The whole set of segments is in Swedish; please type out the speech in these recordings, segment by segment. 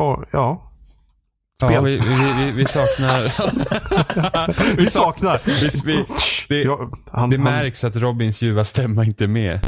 Och, ja. Ja, Spel. vi, vi, vi, vi saknar... Vi saknar. vi, vi, det, Ja, han, det märks att Robins ljuva stämma inte är med.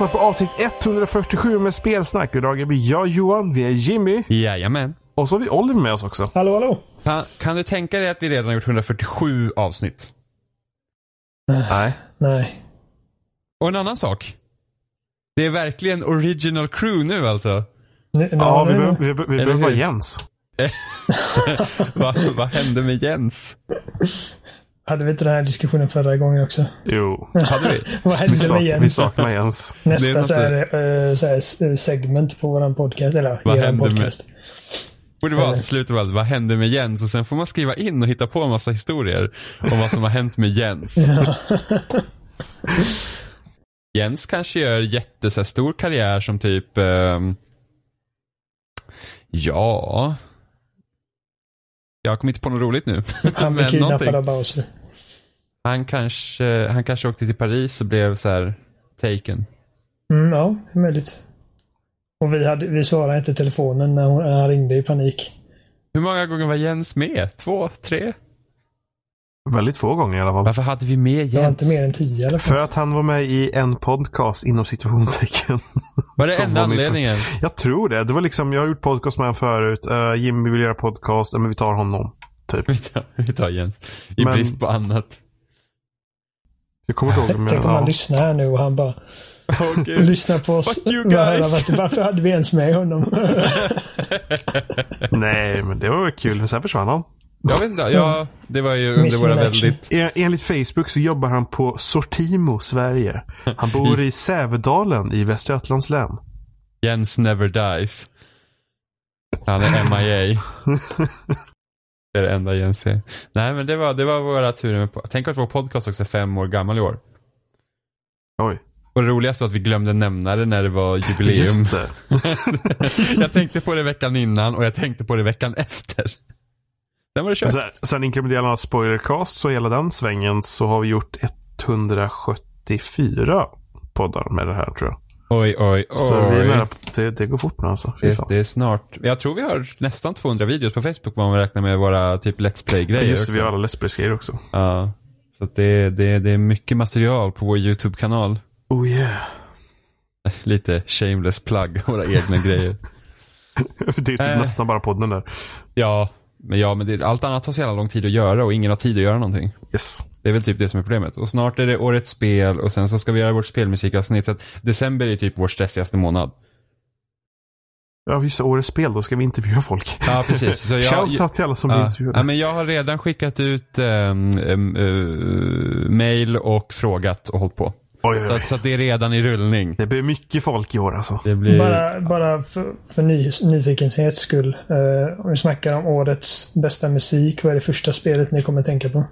Lyssnar på avsnitt 147 med spelsnack. Idag är vi jag Johan, vi är Jimmy Jajamän. och så har vi Oliver med oss också. Hallå, hallå. Kan, kan du tänka dig att vi redan har gjort 147 avsnitt? Nej. Nej. Och en annan sak. Det är verkligen original crew nu alltså. Nu, Ja, vi behöver, vi, behöver- vi Eller behöver bara? Jens. Vad vad hände med Jens? Hade vi inte den här diskussionen förra gången också? Jo. Hade vi? Vad Vi, hände sak, med vi Jens? saknar Jens. Det är Nästa så här, eh, så här s- segment på våran podcast. Eller Vad eran hände med- podcast. Borde vara slutet av allt, vad hände med Jens? Och sen får man skriva in och hitta på en massa historier om vad som har hänt med Jens. Jens kanske gör jätte, så här, stor karriär som typ, ehm, ja, jag kommer inte på något roligt nu. Han Men kidnappad av Bowser. Han kanske, han kanske åkte till Paris och blev så här taken. Mm, ja, möjligt. Och vi, hade, vi svarade inte i telefonen när, hon, när han ringde i panik. Hur många gånger var Jens med? Två? Tre? Väldigt få gånger i alla fall. Varför hade vi med Det var Jens? inte mer än tio i alla För fall. att han var med i en podcast inom situationstecken. Var det enda anledningen? Jag tror det. Det var liksom, jag har gjort podcast med honom förut. Uh, Jimmy vill göra podcast, uh, men vi tar honom. Typ. Vi tar, vi tar Jens. I Men- brist på annat. Jag kommer ihåg om jag... Tänk om han Ja. lyssnar här nu och han bara gud. lyssnar på oss. Fuck you guys. Varför, hade vi ens med honom? Nej, men det var väl kul. Men sen försvann han. Jag vet inte, ja, det var ju under våra väldigt... En- Enligt Facebook så jobbar han på Sortimo, Sverige. Han bor i Sävedalen i Västra Götalands län. Jens never dies. Han är MIA. Det är det enda Jens är. Nej men det var, det var våra turer med. Tänk att vår podcast också är fem år gammal i år. Oj, Och det roligaste var att vi glömde nämna det när det var jubileum. just det. jag tänkte på det veckan innan och jag tänkte på det veckan efter. Sen var det kört. Sen, sen inkluderar han spoilercast så hela den svängen så har vi gjort 174 poddar med det här tror jag. Oj, oj, oj. Så vi är nära, det, det går fort nu alltså. Det, det är snart. Jag tror vi har nästan 200 videos på Facebook om man räknar med våra typ Let's Play-grejer Just det, vi har alla Let's Play-grejer också. Ja. Så det, det, det är mycket material på vår YouTube-kanal. Oh yeah. Lite shameless plug, våra egna grejer. det är typ Äh. nästan bara podden där. Ja, men, ja, men det, allt annat tar så jävla lång tid att göra och ingen har tid att göra någonting. Yes. Det är väl typ det som är problemet. Och snart är det årets spel och sen så ska vi göra vårt spelmusikavsnitt. Så att december är typ vår stressigaste månad. Ja, vissa årets spel, då ska vi intervjua folk. Ja, precis. Så jag, Shoutout till alla som blir ja, intervjuade. ja, men jag har redan skickat ut um, um, uh, mail och frågat och hållit på. Oj, oj, Så, oj. att- så att det är redan i rullning. Det blir mycket folk i år alltså. Det blir... Bara, bara för, för ny, nyfikenhets skull. Uh, om vi snackar om årets bästa musik. Vad är det första spelet ni kommer tänka på?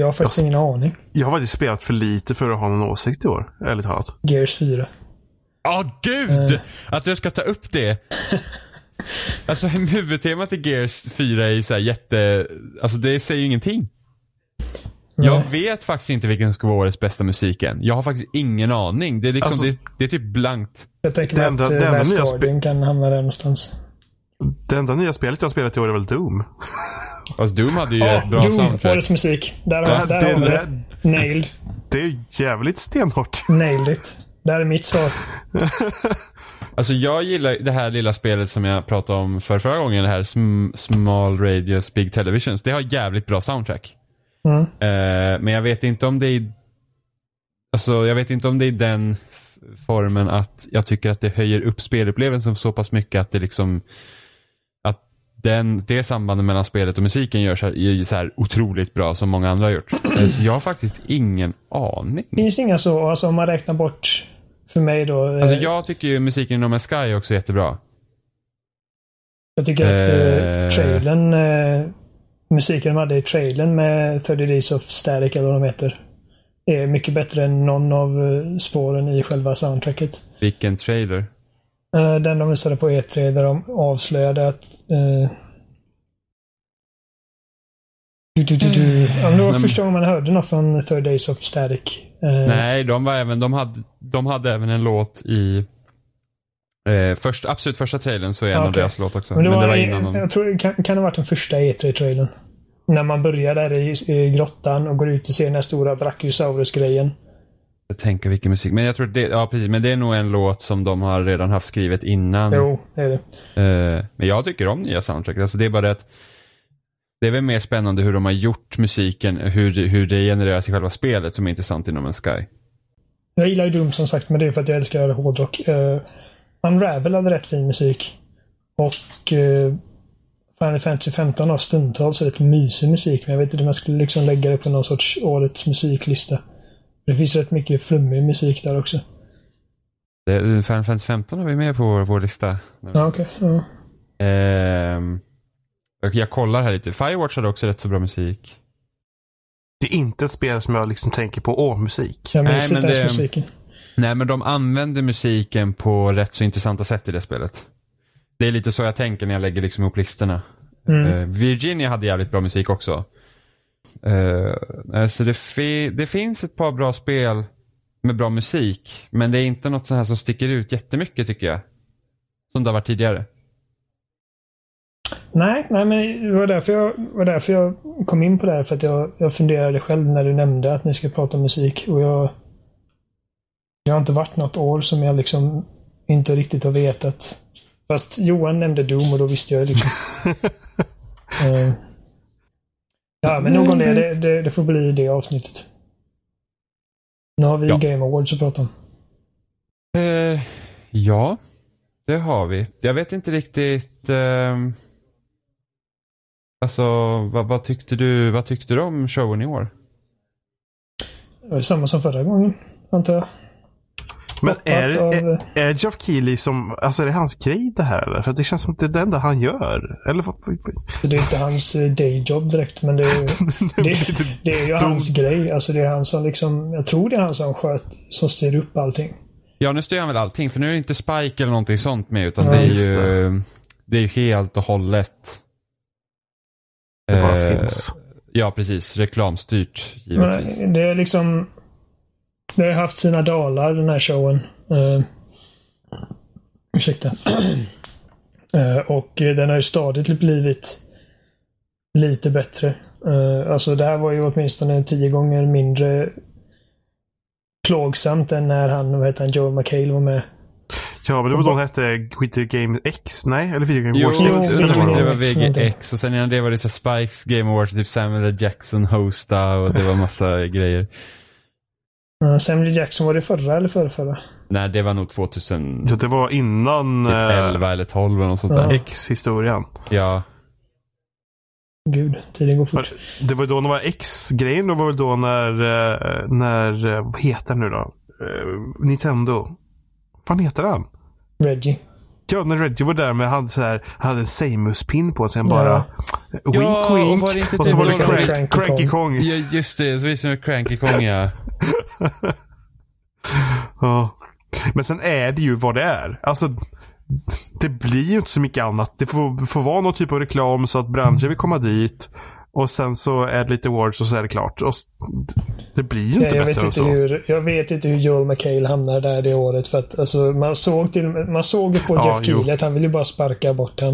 Jag har faktiskt Alltså- ingen aning. Jag har faktiskt spelat för lite för att ha någon åsikt i år, ärligt talat. Gears 4. Ja, gud! Eh. Att jag ska ta upp det. Alltså huvudtemat i Gears 4 är ju så här jätte... Alltså det säger ju ingenting. Jag Nej. vet faktiskt inte vilken som ska vara årets bästa musik än. Jag har faktiskt ingen aning. Det är liksom, Alltså- det, det är typ blankt. Jag tänker mig att uh, enda Last Guardian kan hamna där någonstans. Det enda nya spelet jag har spelat i år är väl Doom. Fast Doom hade ju Ja, ett bra Doom, soundtrack. årets musik. Där, Det, har, där det, har vi det. det, Nailed. det är jävligt stenhårt. Nailed it. Där är mitt svar. Alltså jag gillar det här lilla spelet som jag pratade om för förra gången, det här sm Small Radius Big Televisions. Det har jävligt bra soundtrack. Mm. Eh, men jag vet inte om det är Alltså jag vet inte om det är den formen att jag tycker att det höjer upp spelupplevelsen så pass mycket att det liksom den, det sambandet mellan spelet och musiken görs här, är så här otroligt bra som många andra har gjort. Eh, Så jag har faktiskt ingen aning. Finns det inga så, alltså om man räknar bort för mig då. eh, Alltså jag tycker ju musiken i No Man's Sky också är jättebra. Jag tycker att Eh. eh, trailern, eh, musiken de hade i trailern med 30 Days of Static eller vad de heter. är mycket bättre än någon av spåren i själva soundtracket. Vilken trailer. Eh, Den de visade på E3 där de avslöjade att... eh, du, du, du, du. Ja, men det var Men- första gången man hörde något från Third Days of Static. Eh, Nej, de var även, de hade, de hade även en låt i eh, först, absolut första trailern så är en Ja, av okej. deras låt också. Men det var, innan någon... Jag tror det kan, kan ha varit den första E3-trailern. När man börjar där i, i grottan och går ut och ser den här stora Brachiosaurus-grejen. Jag tänker vilken musik. Men jag tror det, ja precis, men det är nog en låt som de har redan haft skrivet innan. Jo, det är det. Eh, men jag tycker om nya soundtrack. Alltså det är bara det att det är väl mer spännande hur de har gjort musiken, hur, hur det genereras i själva spelet som är intressant inom en Sky. Jag gillar ju Doom som sagt, men det är för att jag älskar hårdrock. Uh, Unravel hade rätt fin musik. Och uh, Final Fantasy 15 har stundtals rätt mysig musik, men jag vet inte om jag skulle liksom lägga det på någon sorts årets musiklista. Det finns rätt mycket flummig musik där också. Det, Final Fantasy 15 har vi med på vår, vår lista. Ja, okej. Ja. Ehm, jag kollar här lite. Firewatch hade också rätt så bra musik. Det är inte ett spel som jag liksom tänker på, åh, musik. Jag Nej, minns men inte ens det- musiken. Nej, men de använder musiken på rätt så intressanta sätt i det spelet. Det är lite så jag tänker när jag lägger liksom ihop listorna. Mm. Eh, Virginia hade jävligt bra musik också. Uh, alltså det, fi- det finns ett par bra spel med bra musik. Men det är inte något sånt här som sticker ut jättemycket tycker jag. Som det har varit tidigare. Nej, nej, men det var därför jag, var därför jag kom in på det här. För att jag, jag funderade själv när du nämnde att ni ska prata musik. Och jag... Det har inte varit något år som jag liksom inte riktigt har vetat. Fast Johan nämnde Doom och då visste jag liksom. Eh, ja, men nog om det. Det, det. det får bli det avsnittet. Nu har vi Ja. Game Awards att prata om. Eh, ja, det har vi. Jag vet inte riktigt. ehm, alltså, vad, vad, tyckte du, vad tyckte du om showen i år? Det var samma som förra gången, antar jag. Men är, är, är Geoff Keighley som, alltså är det hans grej det här eller? För att det känns som att det är det enda han gör. Eller det är inte hans eh, dayjob direkt, men det är, det, det är ju hans grej. Alltså det är han som liksom, jag tror det är han som sköt, som styr upp allting. Ja, nu styr han väl allting. För nu är det inte Spike eller någonting sånt med. Utan Ja, det är just ju det. det. är ju helt och hållet. Det bara eh, finns. Ja, precis. Reklamstyrt, givetvis. Men det är liksom, det har haft sina dalar den här showen. Uh, ursäkta. Eh, och den har ju stadigt blivit lite bättre. Eh, alltså det här var ju åtminstone tio gånger mindre plågsamt än när han, vad heter han, Joel McHale var med. Ja, men det var då det hette Quitty Game X? Nej, eller Video Game Jo, Wars? Jo, det, Video det, var X. VGX och sen innan det var det så Spikes Game Awards, typ Samuel L. Jackson hosta och det var massa grejer. Uh, Samuel Jackson, var det förra eller förra, förra? Nej, det var nog 2011 Så det var innan eh, eller 12 eller något sånt Ja. där. X-historien. Ja. Gud, tiden går fort. Det var då det var X-grejen. Det var väl då när, eh, när, eh, vad heter den nu då? Nintendo. Vad fan heter han? Reggie. Ja, när Reggie var där med han så här, hade en Samus-pin på sig. Han Ja. bara wink Ja, och wink. var det inte och så var det crank, Cranky Cranky Kong? Kong. ja, just det. Så visade det Cranky Kong ja. Ja. Men sen är det ju vad det är. Alltså, det blir ju inte så mycket annat. Det får, får vara någon typ av reklam så att branscher vill komma dit. Och sen så är det lite awards och så är det klart. Och det blir ju inte Jag, jag, bättre vet inte så. hur, jag vet inte hur Joel McHale hamnar där det året. För att, alltså, man, såg till, man såg ju på Ja, Jeff. Keely att han ville ju bara sparka bort han.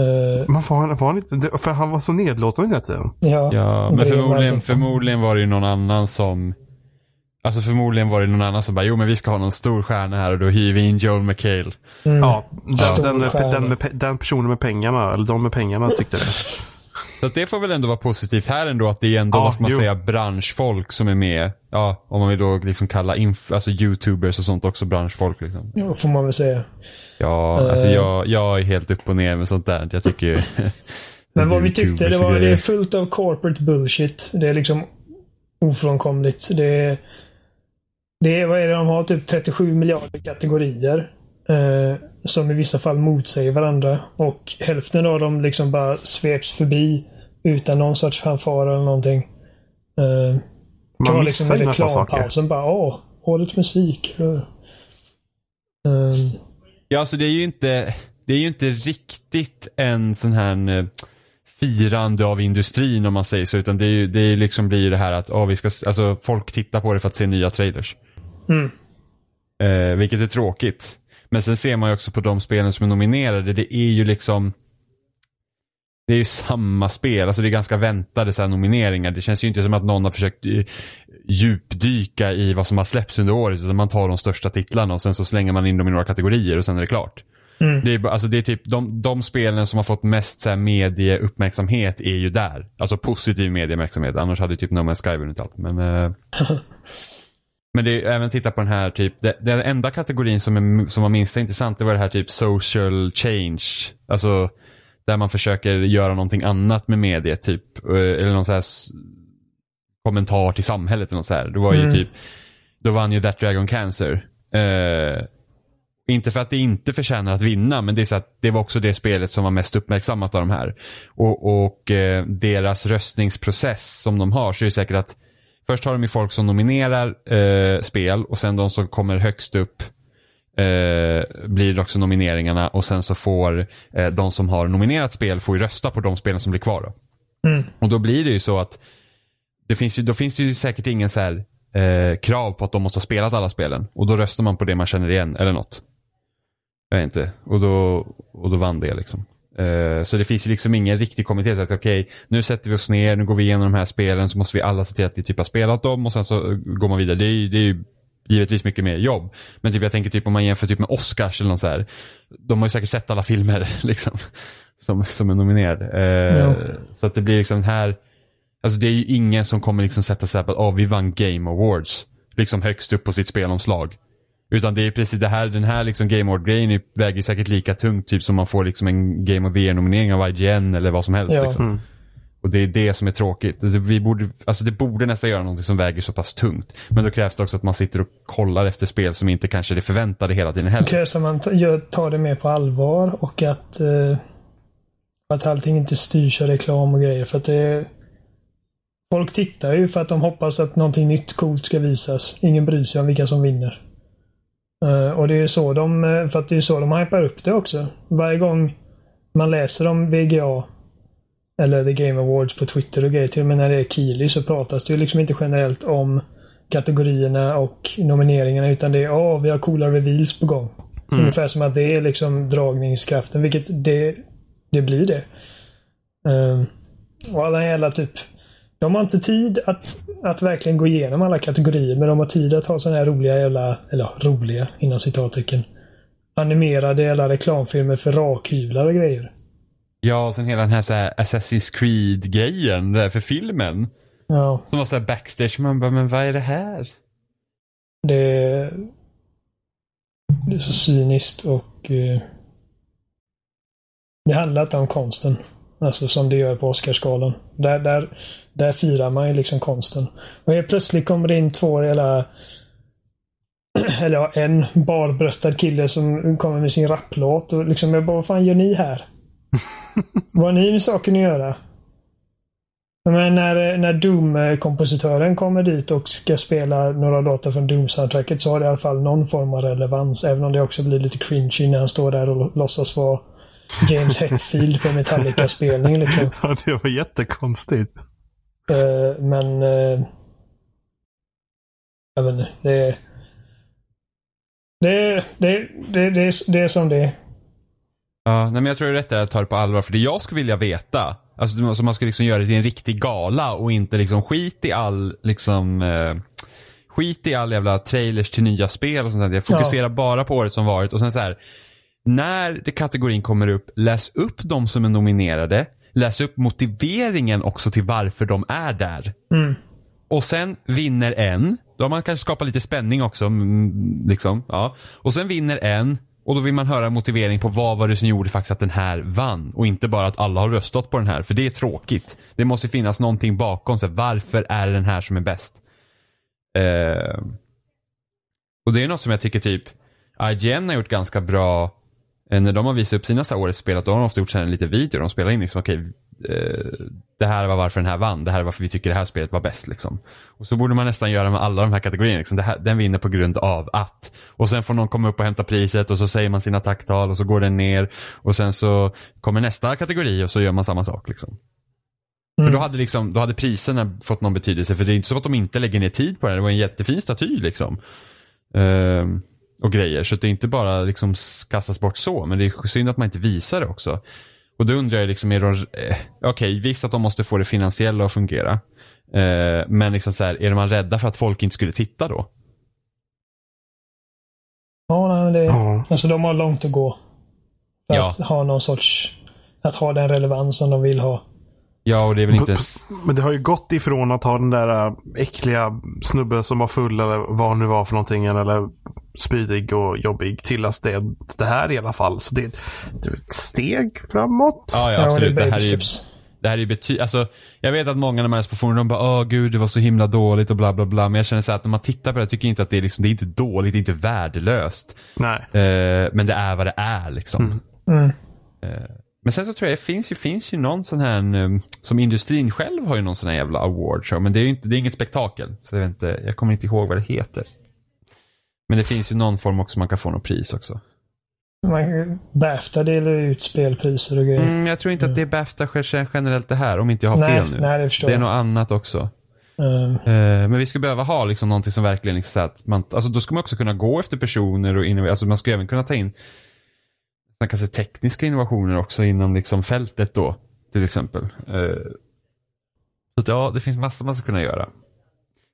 Eh, Men var han, var han inte, för han var så nedlåtande hela tiden. ja, Ja, men förmodligen, förmodligen var det ju någon annan som Alltså förmodligen var det någon annan som bara, jo men vi ska ha någon stor stjärna här och då hyr vi in Joel McHale. Mm. Ja, den, den, den, den personen med pengarna, eller de med pengarna tyckte det. Så det får väl ändå vara positivt här ändå att det är ändå, Ja, vad ska man jo. säga, branschfolk som är med. Ja, om man vill då liksom kalla inf- alltså youtubers och sånt också branschfolk liksom. Ja, får man väl säga. Ja, alltså Eh. jag, jag är helt upp och ner med sånt där. Jag tycker ju- Men vad vi tyckte, det var det är fullt av corporate bullshit. Det är liksom ofrånkomligt. Det är, det är, vad är det de har? Typ 37 miljarder kategorier. Eh, som i vissa fall motsäger varandra. Och hälften av dem liksom bara sveps förbi utan någon sorts fanfar eller någonting. Eh, Det kan Man vara liksom missar ju nästan saker. bara åh, årets musik. Uh, Ja, alltså det är ju inte, det är ju inte riktigt en sån här eh, firande av industrin om man säger så. Utan det är ju, det är ju liksom blir det här att oh, vi ska, alltså, folk tittar på det för att se nya trailers. mm. Eh, vilket är tråkigt. Men sen ser man ju också på de spelen som är nominerade. Det är ju liksom det är ju samma spel, alltså det är ganska väntade så nomineringar. Det känns ju inte som att någon har försökt eh, djupdyka i vad som har släppts under året. Utan man tar de största titlarna och sen så slänger man in dem i några kategorier och sen är det klart. Mm. Det är, alltså det är typ de, de spelen som har fått mest så här medieuppmärksamhet är ju där. Alltså positiv medieuppmärksamhet. Annars hade typ No Man's Sky vunnit allt. Men, eh, men det är även titta på den här typ. det- Den enda kategorin som, är, som var minst intressant det var det här typ social change. Alltså där man försöker göra någonting annat med mediet typ. eh, Eller någon så här kommentar till samhället eller något så här. Det var ju Mm. typ, då vann ju That Dragon Cancer. Eh, inte för att det inte förtjänar att vinna, men det är så att det var också det spelet som var mest uppmärksammat av de här. Och, och eh, deras röstningsprocess som de har så är det säkert att först har de ju folk som nominerar eh, spel och sen de som kommer högst upp eh, blir också nomineringarna och sen så får eh, de som har nominerat spel får ju rösta på de spelen som blir kvar. Då. Mm. Och då blir det ju så att det finns ju, då finns det ju säkert ingen så här, eh, krav på att de måste ha spelat alla spelen. Och då röstar man på det man känner igen eller något. Jag vet inte. Och då, och då vann det liksom. Eh, så det finns ju liksom ingen riktig kommitté okej, nu sätter vi oss ner, nu går vi igenom de här spelen så måste vi alla se till att vi typ har spelat dem och sen så går man vidare. Det är, det är ju givetvis mycket mer jobb. Men typ jag tänker typ om man jämför typ med Oscars eller något så här. De har ju säkert sett alla filmer liksom. Som, som är nominerade. Eh, Ja. Så att det blir liksom här Alltså det är ju ingen som kommer liksom sätta sig här på att oh, vi vann Game Awards. Liksom högst upp på sitt spelomslag. Utan det är precis det här, den här liksom Game Award-grejen väger säkert lika tungt typ som man får liksom en Game of the Year-nominering av IGN eller vad som helst. Ja. Liksom. Mm. Och det är det som är tråkigt. Det- Vi borde, alltså det borde nästan göra någonting som väger så pass tungt. Men då krävs det också att man sitter och kollar efter spel som inte kanske är det förväntade hela tiden Det heller. krävs att man tar det mer på allvar och att, eh, att allting inte styrs av reklam och grejer. För att det Folk tittar ju för att de hoppas att någonting nytt coolt ska visas. Ingen bryr sig om vilka som vinner. Eh, och det är så de, eh, för att det är så de hypar upp det också. Varje gång man läser om VGA eller The Game Awards på Twitter och grejer, till och med när det är Keely så pratas det ju liksom inte generellt om kategorierna och nomineringarna utan det är åh, vi har coola reveals på gång. Ungefär som att det är liksom dragningskraften, vilket det, det blir det. Ehm, och alla jävla typ de har inte tid att, att verkligen gå igenom alla kategorier, men de har tid att ha sådana här roliga jävla, eller roliga inom citattecken, animerade jävla reklamfilmer för rakhyvlar och grejer. Ja, och sen hela den här, så här Assassin's Creed-grejen där för filmen. Ja, Som var så här backstage, man bara, men vad är det här? det, det är så cyniskt och eh, det handlar inte om konsten. Alltså som det gör på Oscarsgalan. Där, där, där firar man ju liksom konsten. Och helt plötsligt kommer det in två hela eller ja, en barbröstad kille som kommer med sin rapplåt och liksom jag bara, vad fan gör ni här? vad har ni med saken att göra? Men när, när Doom-kompositören kommer dit och ska spela några låtar från Doom-soundtracket så har det i alla fall någon form av relevans. Även om det också blir lite cringy när han står där och låtsas vara James Hetfield på Metallica-spelning. Liksom. Ja, det var jättekonstigt. Eh, men... Uh, jag vet inte. Det är... Det det, det, det, är, det är som det är. Ja, nej men jag tror det är rätt där att ta det på allvar. För det jag skulle vilja veta, alltså så man ska liksom göra det till en riktig gala och inte liksom skit i all, liksom, eh, skit i all jävla trailers till nya spel och sånt där. Jag fokuserar bara på året som varit och sen så här, när det kategorin kommer upp, läs upp de som är nominerade. Läs upp motiveringen också till varför de är där. Mm. Och sen vinner en. Då har man kanske skapat lite spänning också. mm, Liksom, ja. Och sen vinner en. Och då vill man höra motivering på vad var det som gjorde faktiskt att den här vann. Och inte bara att alla har röstat på den här. För det är tråkigt. Det måste finnas någonting bakom. Så varför är det den här som är bäst? Eh, och det är något som jag tycker typ IGN har gjort ganska bra när de har visat upp sina så här årets spel, att då har de ofta gjort en liten video. De spelar in liksom, okej, eh, det här var varför den här vann, det här är varför vi tycker det här spelet var bäst. Liksom. Och så borde man nästan göra med alla de här kategorierna. Liksom. Här, den vinner på grund av att. Och sen får någon komma upp och hämta priset och så säger man sina tacktal och så går den ner. Och sen så kommer nästa kategori och så gör man samma sak. Liksom. För då hade, liksom, då hade priserna fått någon betydelse. För det är inte så att de inte lägger ner tid på det. Det var en jättefin staty liksom. Ehm, och grejer. Så det är inte bara liksom kastas bort så. Men det är synd att man inte visar det också. Och då undrar jag liksom, är de, eh, okej okay, visst att de måste få det finansiella att fungera. Eh, men liksom så här, är man rädda för att folk inte skulle titta då? Ja, nej, det, Ja. alltså de har långt att gå. För Ja. att ha någon sorts, att ha den relevans som de vill ha. Ja, och det är väl inte... Men det har ju gått ifrån att ha den där äh, äckliga snubben som var full eller vad han nu var för någonting. Eller spydig och jobbig till att det, det här i alla fall. Så det, det är ett steg framåt. Ja, ja absolut. det Det är här är ju, det här är bety- alltså, jag vet att många när man läser på forum, de bara åh gud det var så himla dåligt och bla bla bla. Men jag känner så här att när man tittar på det, jag tycker inte att det är liksom, det är inte dåligt, det är inte värdelöst. Nej. Eh, men det är vad det är liksom. Mm. Men sen så tror jag det finns ju, finns ju någon sån här, eh, som industrin själv har ju någon sån här jävla award show. Men det är ju inte, det är inget spektakel. Så jag vet inte, jag kommer inte ihåg vad det heter. Men det finns ju någon form också man kan få något pris också. Man, Bafta delar ut spelpriser och grejer. Mm, jag tror inte att det är Bafta gen- generellt det här, om inte jag har nej, fel nu. nej, det förstår det är jag. något annat också. Eh, men vi skulle behöva ha liksom någonting som verkligen liksom så att man, alltså då ska man också kunna gå efter personer och innovera, alltså man ska även kunna ta in man kan säga tekniska innovationer också inom liksom fältet då, till exempel. Eh, så att, ja, det finns massor man ska kunna göra.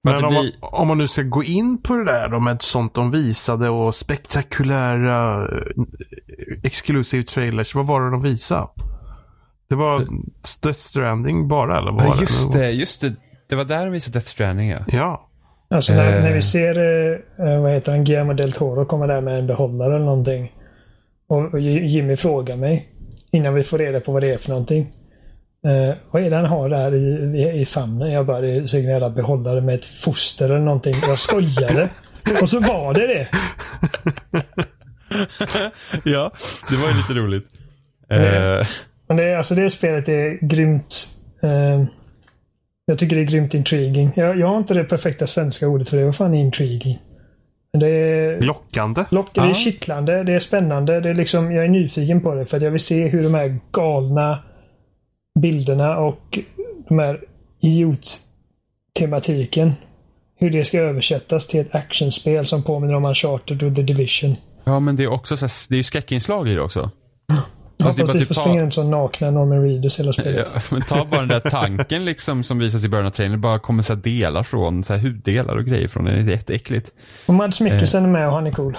Men Men det om, blir, man, om man nu ska gå in på det där då med sånt de visade och spektakulära eh, exclusive trailers. Vad var det de visade? Det var Death Stranding bara eller? Vad var ja, just det, just det. Det var där de visade Death Stranding ja. Ja. alltså när, Eh. när vi ser, eh, vad heter han, Guillermo del Toro komma där med en behållare eller någonting. Och, Jimmy frågar mig innan vi får reda på vad det är för någonting. Eh, vad är det han har där i, i, i famnen? Jag bara, det är säkert en jävla behållare med ett foster eller någonting. Jag skojade. och så var det det. ja, det var ju lite roligt. Mm. Eh, Men det, alltså det spelet är grymt. Eh, jag tycker det är grymt intriguing. Jag, jag har inte det perfekta svenska ordet för det. Vad fan är intriguing? Det är, Lockande. lock, det är kittlande, det är spännande. Det är liksom, jag är nyfiken på det för att jag vill se hur de här galna bilderna och de här idiot-tematiken hur det ska översättas till ett actionspel som påminner om Uncharted och The Division. ja, men det är också så här, det är ju skräckinslag i det också. Alltså, hoppas bara vi får ta- springa runt som nakna Norman Reedus hela spelet. Ja, men ta bara den där tanken liksom som visas i början av trailern. Det bara kommer så delar från, så här huddelar och grejer från den. Det är jätteäckligt. Och Mads Mikkelsen är med och han är cool.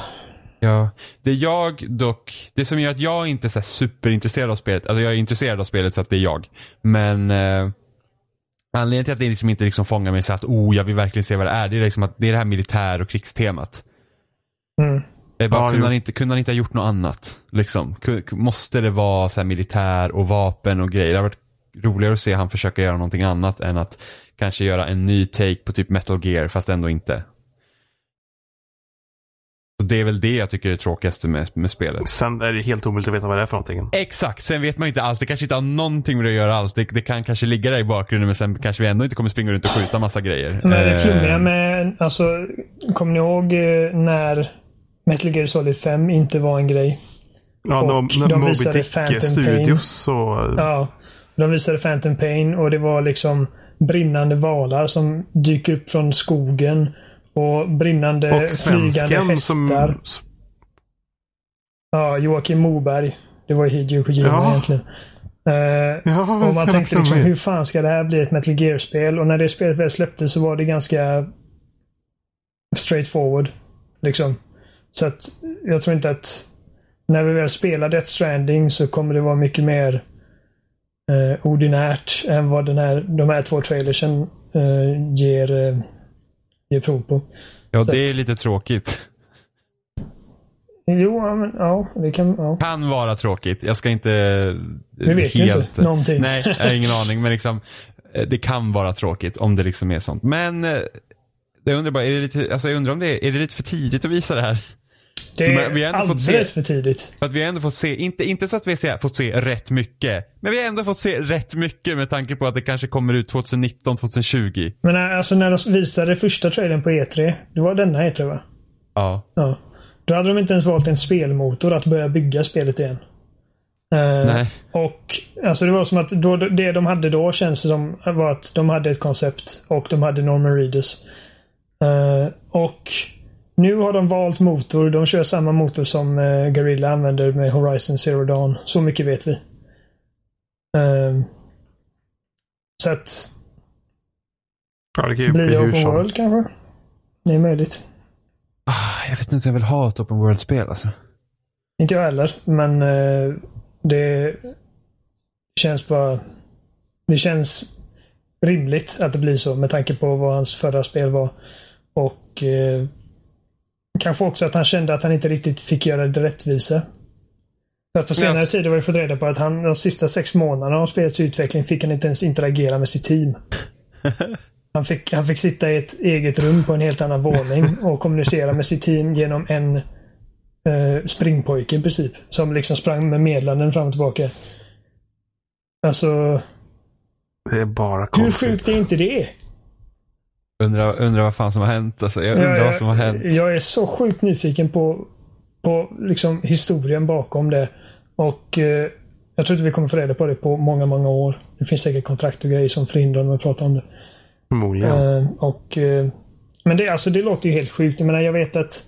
Ja, det jag dock, det som gör att jag inte är så superintresserad av spelet, alltså jag är intresserad av spelet för att det är jag. Men eh, anledningen till att det liksom inte liksom fångar mig så att oh, jag vill verkligen se vad det är, det är liksom att det är det här militär och krigstemat. Mm. Jag bara, Ja, kunde, han inte, kunde han inte ha gjort något annat? Liksom? Måste det vara så här militär och vapen och grejer? Det har varit roligare att se han försöka göra någonting annat än att kanske göra en ny take på typ Metal Gear fast ändå inte. Så det är väl det jag tycker är det tråkigaste med, med spelet. Sen är det helt omöjligt att veta vad det är för någonting. Exakt, sen vet man inte allt. Det kanske inte har någonting med det att göra allt. Det, det kan kanske ligga där i bakgrunden men sen kanske vi ändå inte kommer springa runt och skjuta massa grejer. Men det Eh, flummiga med, alltså, kommer ni ihåg eh, när Metal Gear Solid 5 inte var en grej? Ja, Och när de Moby visade Dick Phantom Studios och... Ja. De visade Phantom Pain och det var liksom brinnande valar som dyker upp från skogen. Och brinnande Och flygande hästar. som... Ja, Joakim Moberg. Det var Hideo Kojima Ja. egentligen. Eh, Ja, och man tänkte liksom, hur fan ska det här bli ett Metal Gear-spel? Och när det spelet väl släpptes så var det ganska straight forward. Liksom. Så att jag tror inte att när vi väl spelar Death Stranding så kommer det vara mycket mer eh, ordinärt än vad den här, de här två trailersen eh, ger, eh, ger prov på. Ja, så det är att- lite tråkigt. Jo, ja, men, ja, det kan... Ja. Kan vara tråkigt. Jag ska inte... Vi vet ju inte någonting. Nej, jag har ingen aning. Men liksom, eh, det kan vara tråkigt om det liksom är sånt. Men eh, jag undrar bara, är det lite, alltså jag undrar om det är, är det lite för tidigt att visa det här? Det är Men vi har ändå fått alldeles se- för tidigt. För att vi har ändå fått se, inte, inte så att vi har fått se rätt mycket. Men vi har ändå fått se rätt mycket med tanke på att det kanske kommer ut 2019, 2020. Men äh, alltså när de visade första trailern på E3. Det var denna E3 va? Ja. Ja. Då hade de inte ens valt en spelmotor att börja bygga spelet igen. Eh, Nej. Och alltså det var som att då, det de hade då känns det som var att de hade ett koncept och de hade Norman Reedus. Eh, och nu har de valt motor. De kör samma motor som uh, Guerrilla använder med Horizon Zero Dawn. Så mycket vet vi. Eh, så att Ja, det kan ju blir bli det open som. world kanske? Det är möjligt. Ah, Jag vet inte om jag vill ha ett open world-spel alltså. Inte jag heller, men eh, det känns bara... Det känns rimligt att det blir så med tanke på vad hans förra spel var. Och eh, kanske också att han kände att han inte riktigt fick göra det rättvisa. För att på senare Yes. tid har vi fått reda på att han de sista sex månaderna av spelets utveckling fick han inte ens interagera med sitt team. Han fick, han fick sitta i ett eget rum på en helt annan våning och kommunicera med sitt team genom en eh, springpojke i princip. Som liksom sprang med meddelanden fram och tillbaka. Alltså, Det är bara hur konstigt. sjukt är inte det? Undrar, undrar vad fan som har hänt alltså. Jag undrar vad som har hänt. jag är så sjukt nyfiken på, på liksom historien bakom det. Och eh, jag tror inte vi kommer få reda på det på många, många år. Det finns säkert kontrakt och grejer som förhindrar dem att prata om det. Förmodligen. Eh, och, eh, men det, alltså, det låter ju helt sjukt. Jag menar, jag vet att